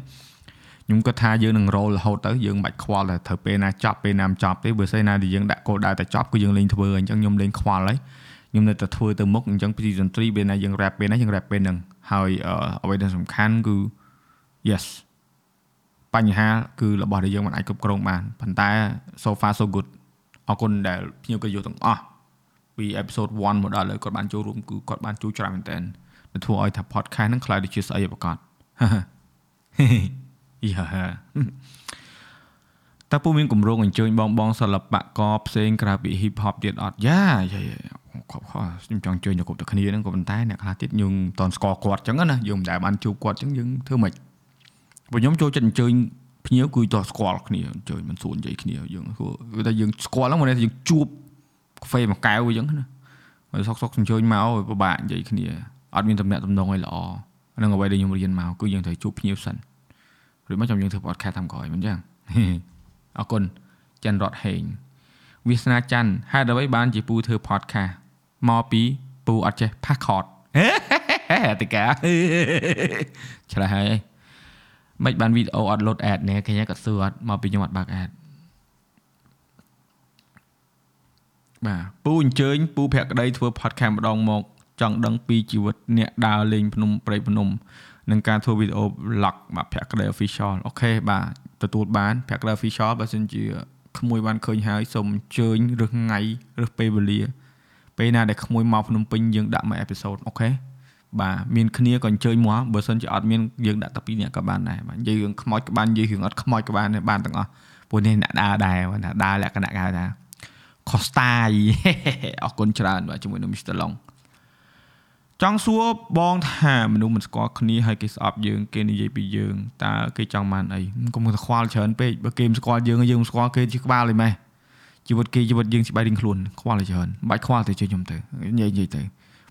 ខ្ញុំគិតថាយើងនឹងរលរហូតទៅយើងមិនបាច់ខ្វល់តែត្រូវពេលណាចប់ពេលណាមិនចប់ទេបើស្អីណាដែលយើងដាក់គោលដៅតែចប់គឺយើងលេងធ្វើអញ្ចឹងខ្ញុំលេងខ្វល់ហើយខ្ញុំនៅតែធ្វើទៅមុខអញ្ចឹង season 3ពេលណាយើង rap ពេលណាយើង rap ពេលហ្នឹងហើយអ្វីដែលសំខាន់គឺ yes បញ្ហាគឺរបស់ដែលយើងមិនអាចគ្រប់គ្រងបានប៉ុន្តែ so far so good អរគុណដែលភ្ញៀវក៏យកទាំងអស់ពី episode 1មកដល់ឥឡូវគាត់បានចូលរួមគឺគាត់បានជួយច្រើនមែនតើដែលធ្វើឲ្យថា podcast ហ្នឹងខ្លាយទៅជាស្អីប្រកាស យ៉ាតើពូមានគម្រោងអញ្ជើញបងបងសិល្បករផ្សេងក្រៅពី hip hop ទៀតអត់យ៉ាគ្រប់ខខ្ញុំចង់ជើញទៅគ្រប់តែគ្នាហ្នឹងក៏ប៉ុន្តែអ្នកខ្លះទៀតយើងមិនតន់ស្គាល់គាត់អញ្ចឹងណាយើងមិនដែលបានជួបគាត់អញ្ចឹងយើងធ្វើម៉េចព្រោះខ្ញុំចូលចិត្តអញ្ជើញភ្ញៀវគឺតោះស្គាល់គ្នាអញ្ជើញមិនសួរនិយាយគ្នាយើងគឺតែយើងស្គាល់ហ្នឹងមកយើងជួបកាហ្វេមួយកែវអញ្ចឹងណាហើយសុកសុកអញ្ជើញមកពិបាកនិយាយគ្នាអត់មានតំណែងតំណងឲ្យល្អហ្នឹងអ្វីដែលខ្ញុំរៀនមកគឺយើងត្រូវជួបភ្ញៀវសិន ឬមកចាំយើងធ្វើ podcast តាមក្រោយមិនអញ្ចឹងអរគុណច័ន្ទរតហេងវាសនាច័ន្ទហេតុអ្វីបានជាពូធ្វើ podcast មកពីពូអត់ចេះ passcode តិកាឆ្លើយហើយមិនបានវីដេអូអត់លូត ad នេះគេក៏សួរអត់មកពីខ្ញុំអត់បើក ad បាទពូអញ្ជើញពូភក្តីធ្វើ podcast ម្ដងមក ចង់ដឹងពីជីវិតអ្នកដើរលេងភ្នំព្រៃភ្នំ និងការធ្វើវីដេអូ vlog បាទភក្តី official អូខេបាទទទួលបានភក្តី official បើសិនជាក្មួយបានឃើញហើយសូមអញ្ជើញឬថ្ងៃឬពេលវេលា ពេលណាដែលក្មួយមកភ្នំពេញយើងដាក់មួយអេពីសូតអូខេបាទមានគ្នាក៏អញ្ជើញមកបើសិនជាអត់មានយើងដាក់តែពីរនាក់ក៏បានដែរបាទនិយាយរឿងខ្មោចក៏បាននិយាយរឿងអត់ខ្មោចក៏បានបានទាំងអស់ពួកនេះអ្នកដើរដែរណាដើរលក្ខណៈគេហៅថាខុសតាយអរគុណច្រើនបាទជាមួយនឹង Mr. Long ចង់សួរបងថាមនុស្សមិនស្គាល់គ្នាហើយគេស្អប់យើងគេនិយាយពីយើងតើគេចង់បានអីកុំទៅខ្វល់ច្រើនពេកបើគេមិនស្គាល់យើងយើងមិនស្គាល់គេជាក្បាលទេម៉េះជីវិតគេជីវិតយើងស្បែករៀងខ្លួនខ្វល់ច្រើនបាច់ខ្វល់ទៅជួយខ្ញុំទៅនិយាយនិយាយទៅ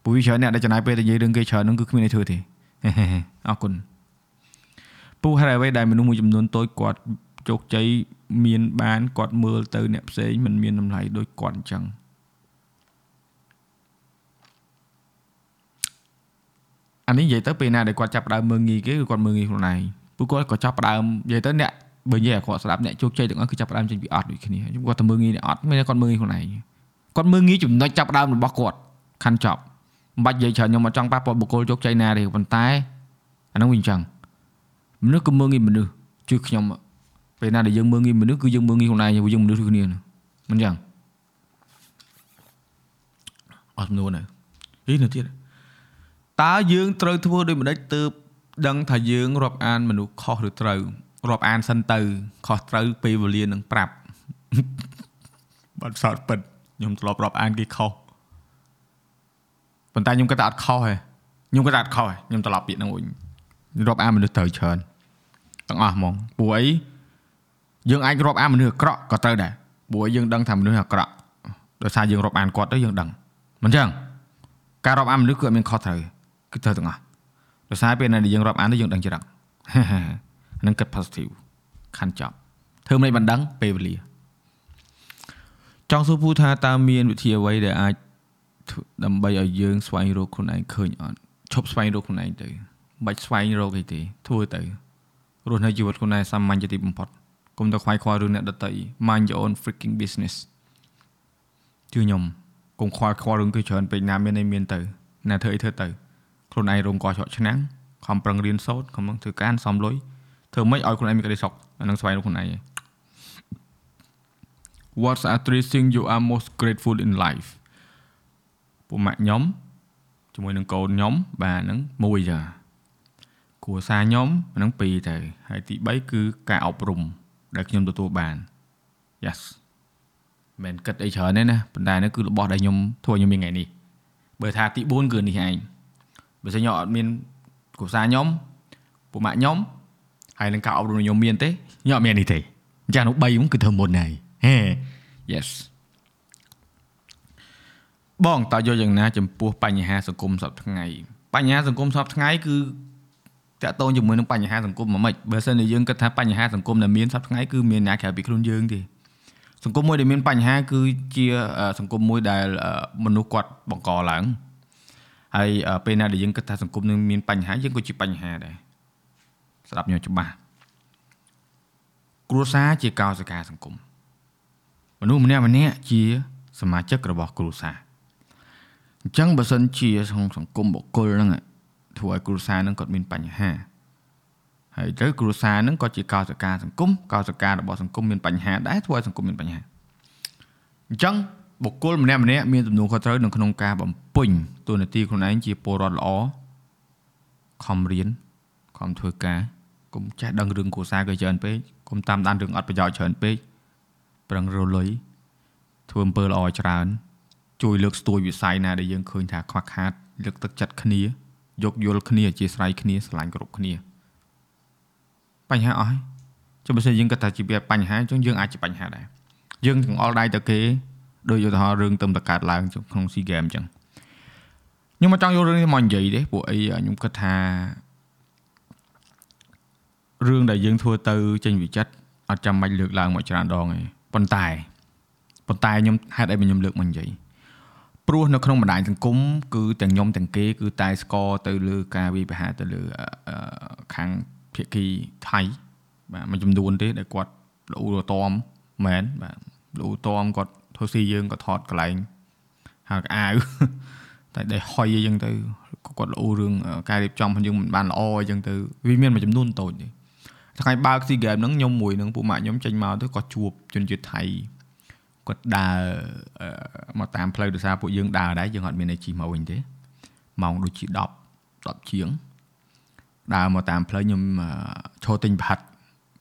ព្រោះវាច្រើនអ្នកដែលចំណាយពេលទៅនិយាយរឿងគេច្រើនហ្នឹងគឺគ្មានអីធ្វើទេអរគុណពូហេតុអ្វីដែលមនុស្សមួយចំនួនតូចគាត់ជោគជ័យមានបានគាត់មើលទៅអ្នកផ្សេងមិនមានតម្លៃដូចគាត់អញ្ចឹង អានេះនិយាយទៅពេលណាដែលគាត់ចាប់ផ្ដើមមើងងាយគេគឺគាត់មើងងាយខ្លួនឯងពួកគាត់ក៏ចាប់ផ្ដើមនិយាយទៅអ្នកបើនិយាយឲ្យគាត់ស្ដាប់អ្នកជោគជ័យទាំងអស់គឺចាប់ផ្ដើមចេញពីអត់ដូចគ្នាគាត់ទៅមើងងាយអ្នកអត់មានគាត់មើងងាយខ្លួនឯងគាត់មើងងាយចំណុចចាប់ផ្ដើមរបស់គាត់ខាន់ចប់មិនបាច់និយាយច្រើនខ្ញុំមកចង់ប៉ះពាល់បុគ្គលជោគជ័យណាទេប៉ុន្តែអានោះវាអញ្ចឹងមនុស្សក៏មើងងាយមនុស្សជួយខ្ញុំពេលណាដែលយើងមើងងាយមនុស្សគឺយើងមើងងាយខ្លួនឯងយើងមនុស្សដូចគ្នាមិនអញ្ចឹងអត់សំណួរណាហីនៅទៀត តើយើងត្រូវធ្វើដូចម្ដេចទើបដឹងថាយើងរាប់អានមនុស្សខុសឬត្រូវរាប់អានសិនទៅខុសត្រូវពេលវេលានឹងប្រាប់បាត់សោតពិតខ្ញុំធ្លាប់រាប់អានគេខុសប៉ុន្តែខ្ញុំគិតថាអត់ខុសទេខ្ញុំគិតថាអត់ខុសទេខ្ញុំត្រឡប់ពាក្យហ្នឹងវិញរាប់អានមនុស្សត្រូវច្រើនទាំងអស់ហ្មងព្រោះអីយើងអាចរាប់អានមនុស្សអាក្រក់ក៏ត្រូវដែរព្រោះយើងដឹងថាមនុស្សអាក្រក់ដោយសារយើងរាប់អានគាត់ទៅយើងដឹងមិនចឹងការរាប់អានមនុស្សគឺអត់មានខុសត្រូវ គឺត្រូវទាំងអស់ដោយសារពេលណាដែលយើងរាប់អានទៅយើងដឹងច្រឹកនឹងគិត positive ខាន់ចប់ធ្វើមិនបានដឹងពេលវេលាចង់សួរពូថាតើមានវិធីអ្វីដែលអាចដើម្បីឲ្យយើងស្វែងរកខ្លួនឯងឃើញអត់ឈប់ស្វែងរកខ្លួនឯងទៅមិនបាច់ស្វែងរកអីទេធ្វើទៅរស់នៅជីវិតខ្លួនឯងសាមញ្ញជាទីបំផុតកុំទៅខ្វាយខ្វល់រឿងអ្នកដទៃ mind your own freaking business ជឿខ្ញុំកុំខ្វល់ខ្វល់រឿងគេច្រើនពេកណាមានអីមានទៅណាធ្វើអីធ្វើទៅ ខ្លួនឯងរងកច្រកឆ្នាំងខំប្រឹងរៀនសូត្រខំប្រឹងធ្វើការសំលុយធ្វើម៉េចឲ្យខ្លួនឯងមានក្តីសុខអានឹងស្វែងរកខ្លួនឯង What's are three things you are most grateful in life ពុកម៉ាក់ខ្ញុំជាមួយនឹងកូនខ្ញុំបាទហ្នឹងមួយចាគ្រួសារខ្ញុំហ្នឹងពីរទៅហើយទី3គឺការអប់រំដែលខ្ញុំទទួលបាន Yes មិនគិតអីច្រើនទេណាប៉ុន្តែនេះគឺរបស់ដែលខ្ញុំធ្វើខ្ញុំមានថ្ងៃនេះបើថាទី4គឺនេះឯង បើសិនខ្ញុំអត់មានគ្រួសារខ្ញុំពុកម៉ាក់ខ្ញុំហើយនឹងការអប់រំខ្ញុំមានទេខ្ញុំអត់មាននេះទេអញ្ចឹងនោះ3ហ្នឹងគឺធ្វើមុនហើយហេ Yes បងតើយកយ៉ាងណា ចំពោះបញ្ហាសង្គមសពថ្ងៃបញ្ហាសង្គមសពថ្ងៃគឺតកតងជាមួយនឹងបញ្ហាសង្គមមិនម៉េចបើសិនជាយើងគិតថាបញ្ហាសង្គមដែលមានសពថ្ងៃគឺមានអ្នកក្រៅពីខ្លួនយើងទេសង្គមមួយដែលមានបញ្ហា គឺជាសង្គមមួយដែលមនុស្សគាត់បង្កឡើង ហើយពេលណាដែលយើងគិតថាសង្គមនឹងមានបញ្ហាយើងក៏ជាបញ្ហាដែរស្ដាប់ខ្ញុំច្បាស់គ្រួសារជាកោសិកាសង្គមមនុស្សម្នាក់ម្នាក់ជាសមាជិករបស់គ្រួសារអញ្ចឹងបើសិនជាក្នុងសង្គមបុគ្គលហ្នឹងធ្វើឲ្យគ្រួសារហ្នឹងគាត់មានបញ្ហាហើយទៅគ្រួសារហ្នឹងក៏ជាកោសិកាសង្គមកោសិការបស់សង្គមមានបញ្ហាដែរធ្វើឲ្យសង្គមមានបញ្ហាអញ្ចឹង បុគ្គលម្នាក់ម្នាក់មានទំនួលខុសត្រូវនៅក្នុងការបំពេញតួនាទីខ្លួនឯងជាពលរដ្ឋល្អខំរៀនខំធ្វើការកុំចេះដឹងរឿងគ្រួសារគេច្រើនពេកកុំតាមដានរឿងអត់ប្រយោជន៍ច្រើនពេកប្រឹងរលុយធ្វើអំពើល្អច្រើន ជួយលើកស្ទួយវិស័យណាដែលយើងឃើញថាខ្វះខាត លើកទឹកចិត្តគ្នា យកយល់គ្នាអធិស្ឋានគ្នាស្រឡាញ់គ្រប់គ្នាបញ្ហាអស់ហើយចុះបើសិនយើងគិតថាជាបញ្ហាចឹងយើងអាចជាបញ្ហាដែរយើងទាំងអល់ដៃទៅគេ ដោយឧទាហរណ៍រឿងទៅតកើតឡើងក្នុង SEA Game អញ្ចឹងខ្ញុំមកចង់យករឿងនេះមកនិយាយទេពួកអីខ្ញុំគិតថារឿងដែលយើងធ្វើទៅចេញវិចិត្រអត់ចាំបាច់លើកឡើងមកច្រើនដងទេប៉ុន្តែប៉ុន្តែខ្ញុំហេតុអីខ្ញុំលើកមកនិយាយព្រោះនៅក្នុងបណ្ដាញសង្គមគឺទាំងខ្ញុំទាំងគេគឺតែស្គាល់ទៅលើការវិបហាទៅលើខាងភាគីថៃបាទមួយចំនួនទេដែលគាត់លូតមមែនបាទលូតមគាត់ ធ្វើស៊ីយើងក៏ថតកន្លែងហើកអាវតែដែលហុយអីចឹងទៅគាត់លូរឿងការរៀបចំរបស់យើងមិនបានល្អអីចឹងទៅវាមានមួយចំនួនតូចទេថ្ងៃបើកស៊ីហ្គេមហ្នឹងខ្ញុំមួយនឹងពួកម៉ាក់ខ្ញុំចេញមកទៅគាត់ជួបជនជាតិថៃគាត់ដើរមកតាមផ្លូវដោយសារពួកយើងដើរដែរយើងអត់មានអីជិះមកវិញទេម៉ោងដូចជា10 10ជាងដើរមកតាមផ្លូវខ្ញុំឈរទិញប្រហិត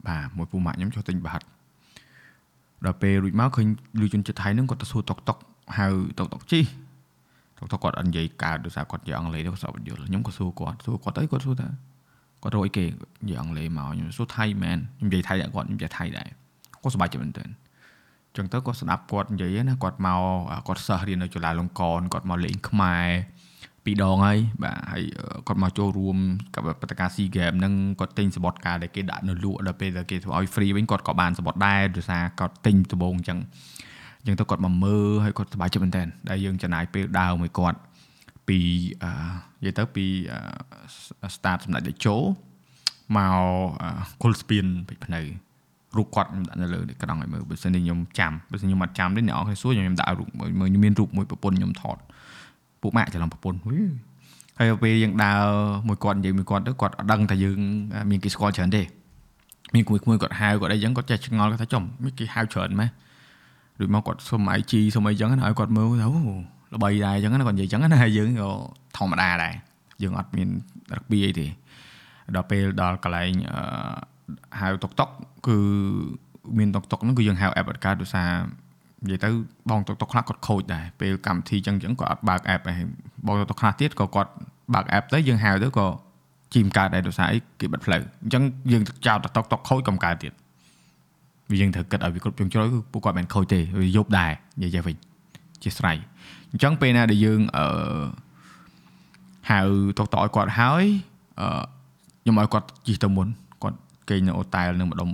បាទមួយពូម៉ាក់ខ្ញុំឈរទិញប្រហិត ដល់ពេលរួចមកឃើញលឺជនជាតិថៃហ្នឹងគាត់ទៅសួរតុកតុកហៅតុកតុកជី តុកគាត់អត់និយាយកើតដោយសារគាត់និយាយអង់គ្លេសទេគាត់ស្អប់យល់ខ្ញុំក៏សួរគាត់សួរគាត់ទៅគាត់សួរថាគាត់រកអីគេនិយាយអង់គ្លេសមកខ្ញុំសួរថៃមែនខ្ញុំនិយាយថៃគាត់ខ្ញុំនិយាយថៃដែរគាត់សប្បាយចិត្តមែនទែនចឹងទៅគាត់ស្ដាប់គាត់និយាយណាគាត់មកគាត់សិស្សរៀននៅจุฬาលង្កនគាត់មកលេងខ្មែរ ពីរដងហើយបាទហើយគាត់មកចូលរួមការបតកាស៊ីហ្គេមហ្នឹងគាត់ទិញសបតកាដែលគេដាក់នៅលក់ដល់ពេលដែលគេធ្វើឲ្យ free វិញគាត់ក៏បានសបតដែរដោយសារគាត់ទិញដំបូងអញ្ចឹងអញ្ចឹងទៅគាត់មកមើលហើយគាត់សប្បាយចិត្តមែនតើដែលយើងចំណាយពេលដើរមួយគាត់ពីអឺនិយាយទៅពី start សម្ដេចតេជោមកគុលស្ពានពេជ្រភ្នៅរូបគាត់ខ្ញុំដាក់នៅលើក្រង់ឲ្យមើលបើមិនខ្ញុំចាំបើមិនខ្ញុំអត់ចាំទេអ្នកអរគ្នាសួរខ្ញុំដាក់រូបមើលមានរូបមួយប្រពន្ធខ្ញុំថត ពួកម៉ាក់ច្រឡំប្រពន្ធហើយពេលយើងដើរមួយគាត់និយាយមួយគាត់ទៅគាត់អត់ដឹងថាយើងមានគេស្គាល់ច្រើនទេមានគួយគួយគាត់ហៅគាត់អីចឹងគាត់ចេះឆ្ងល់គាត់ថាចំមានគេហៅច្រើនម៉េះដូចមកគាត់សុំ IG សុំអីចឹងណាឲ្យគាត់មើលអូល្បីដែរចឹងណាគាត់និយាយចឹងណាហើយយើងក៏ធម្មតាដែរយើងអត់មានរកបៀអីទេដល់ពេលដល់កន្លែងហៅតុកតុកគឺមានតុកតុកហ្នឹងគឺយើងហៅ app អត់កើតដោយសារ និយាយទៅបងតុកតុកខ្លះគាត់ខូចដែរពេលកម្មវិធីចឹងចឹងគាត់អត់បើក app ឯងបងតុកតុកខ្លះទៀតក៏គាត់បើក app ទៅយើងហៅទៅក៏ជីមកើតដែរដោយសារអីគេបិទផ្លូវអញ្ចឹងយើងចោតតុកតុកខូចក៏កើតទៀតវាយើងត្រូវគិតឲ្យវាគ្រប់ជ្រុងជ្រោយគឺពួកគាត់មិនខូចទេវាយប់ដែរនិយាយវិញជាស្រ័យអញ្ចឹងពេលណាដែលយើងអឺហៅតុកតុកឲ្យគាត់ហើយអឺខ្ញុំឲ្យគាត់ជិះទៅមុនគាត់គេងនៅអូតែលនឹងម្ដុំ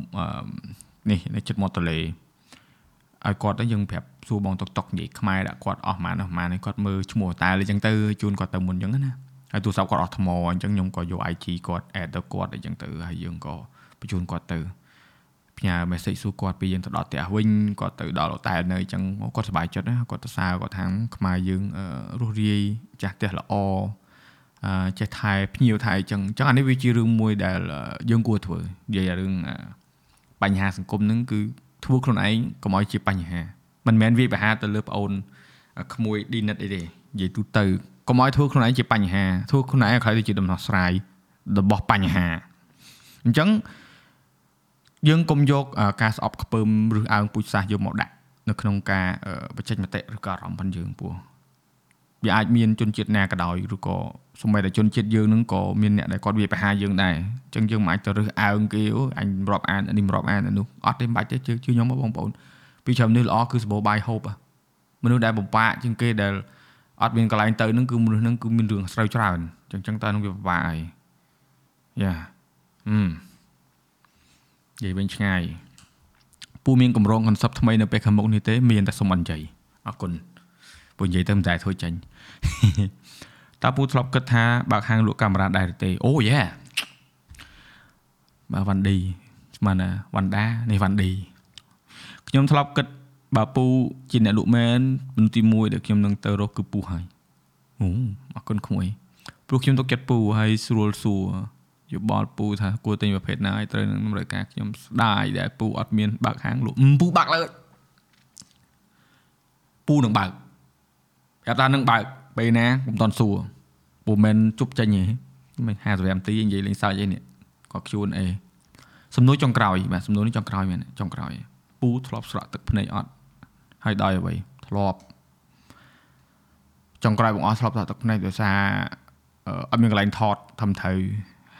នេះនៅចិត្តមាត់ទន្លេ ឲ្យគាត់ទៅយើងប្រាប់សួរបងតុកតុកនិយាយខ្មែរដាក់គាត់អស់ម៉ានអស់ម៉ានឲ្យគាត់មើលឈ្មោះតែអញ្ចឹងទៅជូនគាត់ទៅមុនអញ្ចឹងណាហើយទូរស័ព្ទគាត់អស់ថ្មអញ្ចឹងខ្ញុំក៏យក IG គាត់ add ទៅគាត់អញ្ចឹងទៅហើយយើងក៏បញ្ជូនគាត់ទៅផ្ញើ message សួរគាត់ពីយើងទៅដល់ផ្ទះវិញគាត់ទៅដល់តែនៅអញ្ចឹងគាត់សប្បាយចិត្តណាគាត់ទៅសើគាត់ថាខ្មែរយើងរស់រាយចាស់ផ្ទះល្អអឺចេះថែភ្ញៀវថែអញ្ចឹងអញ្ចឹងអានេះវាជារឿងមួយដែលយើងគួរធ្វើនិយាយរឿងបញ្ហាសង្គមហ្នឹងគឺ ធ្វើខ្លួនឯងកុំឲ្យជាបញ្ហាមិនមែនវាយប្រហារទៅលើប្អូនក្មួយឌីនិតអីទេនិយាយទូទៅកុំឲ្យធ្វើខ្លួនឯងជាបញ្ហាធ្វើខ្លួនឯងឲ្យខ្ល้ายទៅជាដំណោះស្រាយរបស់បញ្ហាអញ្ចឹងយើងកុំយកការស្អប់ខ្ពើមឬអើងពូជសាសយកមកដាក់នៅក្នុងការបច្ចេកមតិឬក៏អារម្មណ៍របស់យើងពោះ វាអាចមានជនជាតិណាក៏ដោយឬក៏សូម្បីតែជនជាតិយើងនឹងក៏មានអ្នកដែលគាត់វាប្រហារយើងដែរអញ្ចឹងយើងមិនអាចទៅរើសអើងគេអូអញរាប់អាននេះរាប់អាននោះអត់ទេមិនបាច់ទេជឿជឿខ្ញុំបងប្អូនពីច្រើននេះល្អគឺសបោបាយហូបមនុស្សដែលបំបាក់ជាងគេដែលអត់មានកន្លែងទៅនឹងគឺមនុស្សនឹងគឺមានរឿងស្រូវច្រើនអញ្ចឹងចឹងតើនឹងវាពិបាកហើយយ៉ាហឹមនិយាយវិញឆ្ងាយពូមានកម្រង concept ថ្មីនៅពេលខាងមុខនេះទេមានតែសុំអញ្ជ័យអរគុណ ពូនិយាយទៅមិនដែរធ្វើចាញ់តើពូធ្លាប់គិតថាបើកហាងលក់កាមេរ៉ាដែរទេអូយេបាទវ៉ាន់ឌីស្មានណាវ៉ាន់ដានេះវ៉ាន់ឌីខ្ញុំធ្លាប់គិតបើពូជាអ្នកលក់មែនមនុស្សទី1ដែលខ្ញុំនឹងទៅរកគឺពូហើយអូអរគុណក្មួយព្រោះខ្ញុំទុកចិត្តពូហើយស្រួលសួរយោបល់ពូថាគួរទិញប្រភេទណាឲ្យត្រូវនឹងតម្រូវការខ្ញុំស្ដាយដែលពូអត់មានបើកហាងលក់ពូបើកលើពូនឹងបើក ប្រាប់ថានឹងបើកពេលណាកុំតន់សួរពូមិនជប់ចេញទេមិន55នាទីនិយាយលេងសើចអីនេះក៏ Q&A សំណួរចុងក្រោយបាទសំណួរនេះចុងក្រោយមែនចុងក្រោយពូធ្លាប់ស្រក់ទឹកភ្នែកអត់ហើយដោយអ្វីធ្លាប់ចុងក្រោយបងអស់ធ្លាប់ស្រក់ទឹកភ្នែកដោយសារអត់មានកន្លែងថតធំត្រូវ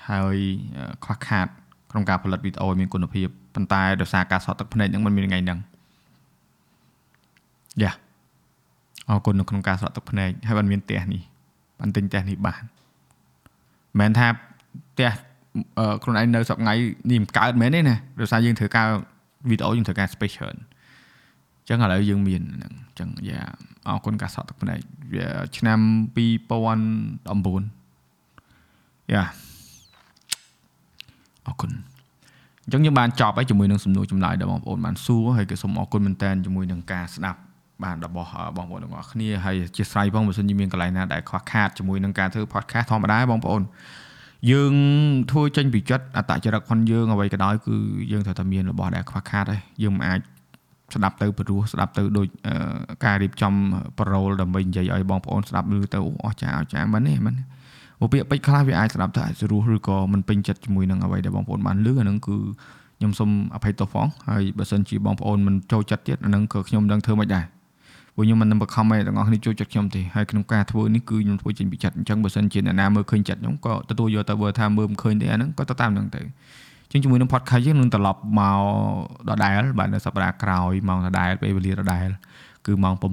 ហើយខ្វះខាតក្នុងការផលិតវីដេអូមានគុណភាពប៉ុន្តែដោយសារការស្រក់ទឹកភ្នែកហ្នឹងมันមានថ្ងៃហ្នឹងយ៉ា អរគុណនៅក្នុងការស្រក់ទឹកភ្នែកហើយបានមានផ្ទះនេះបានទិញផ្ទះនេះបានមិនមែនថាផ្ទះខ្លួនឯងនៅសប្ងៃនេះមិនកើតមែនទេណាដោយសារយើងធ្វើការវីដេអូយើងត្រូវការ space ច្រើនអញ្ចឹងឥឡូវយើងមានហ្នឹងអញ្ចឹងយ៉ាអរគុណការសក់ទឹកភ្នែកវាឆ្នាំ2019យ៉ាអរគុណអញ្ចឹងយើងបានចប់ហើយជាមួយនឹងសំណួរចម្លើយដែលបងប្អូនបានសួរហើយក៏សូមអរគុណមែនតើជាមួយនឹងការស្ដាប់ បានរបស់បងប្អូនទាំងអស់គ្នាហើយជាស្រ័យផងបើសិនជាមានកន្លែងណាដែលខ្វះខាតជាមួយនឹងការធ្វើ podcast ធម្មតាបងប្អូនយើងធ្វើចេញពីចិត្តអតចរិតផងយើងអ្វីក៏ដោយគឺយើងត្រូវតែមានរបស់ដែលខ្វះខាតហើយយើងមិនអាចស្ដាប់ទៅព្រោះស្ដាប់ទៅដូចការរៀបចំប្រូលដើម្បីនិយាយឲ្យបងប្អូនស្ដាប់ឮទៅអស់ចាអស់ចាមិនទេមិនឧបពាក្យពេចន៍ខ្លះវាអាចស្ដាប់ទៅអាចស្រួលឬក៏មិនពេញចិត្តជាមួយនឹងអ្វីដែលបងប្អូនបានឮអានឹងគឺខ្ញុំសូមអភ័យទោសផងហើយបើសិនជាបងប្អូនមិនចូលចិត្តទៀតអានឹងក៏ខ្ញុំមិនដឹងធ្វើម៉េចដែរ ព្រោះខ្ញុំមិននឹងបង្ខំឲ្យទាំងអស់គ្នាចូលចិត្តខ្ញុំទេហើយក្នុងការធ្វើនេះគឺខ្ញុំធ្វើចេញពីចិត្តអញ្ចឹងបើសិនជាអ្នកណាមើលឃើញចិត្តខ្ញុំក៏ទទួលយកទៅបើថាមើលមិនឃើញទេអាហ្នឹងក៏ទៅតាមហ្នឹងទៅជាងជាមួយនឹង podcast យើងនឹងត្រឡប់មកដដែលបាទនៅសប្តាហ៍ក្រោយម៉ោងដដែលពេលវេលាដដែលគឺម៉ោង6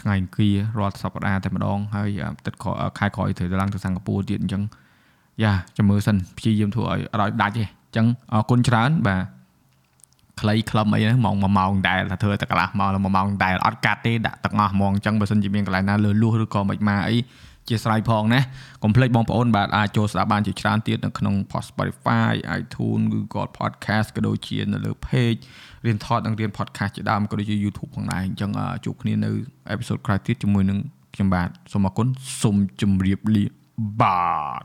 ថ្ងៃអង្គាររាល់សប្តាហ៍តែម្ដងហើយទឹកខែក្រោយត្រូវឡើងទៅសិង្ហបុរីទៀតអញ្ចឹងយ៉ាចាំមើលសិនព្យាយាមធ្វើឲ្យអត់ឲ្យដាច់ទេអញ្ចឹងអរគុណច្រើនបាទ ខ្លីខ្លឹមអីហ្នឹងម៉ោង1ម៉ោងដែរថាធ្វើតែកន្លះម៉ោងដល់1ម៉ោងដែរអត់កាត់ទេដាក់ទាំងអស់ហ្មងអញ្ចឹងបើសិនជាមានកន្លែងណាលើលួសឬក៏មិនមកអីជាស្រ័យផងណាកុំភ្លេចបងប្អូនបាទអាចចូលស្ដាប់បានជាច្រើនទៀតនៅក្នុង Spotify iTunes Google Podcast ក៏ដូចជានៅលើ page រៀនថតនិងរៀន podcast ជាដើមក៏ដូចជា YouTube ផងដែរអញ្ចឹងជួបគ្នានៅ episode ក្រោយទៀតជាមួយនឹងខ្ញុំបាទសូមអរគុណសូមជម្រាបលាបាទ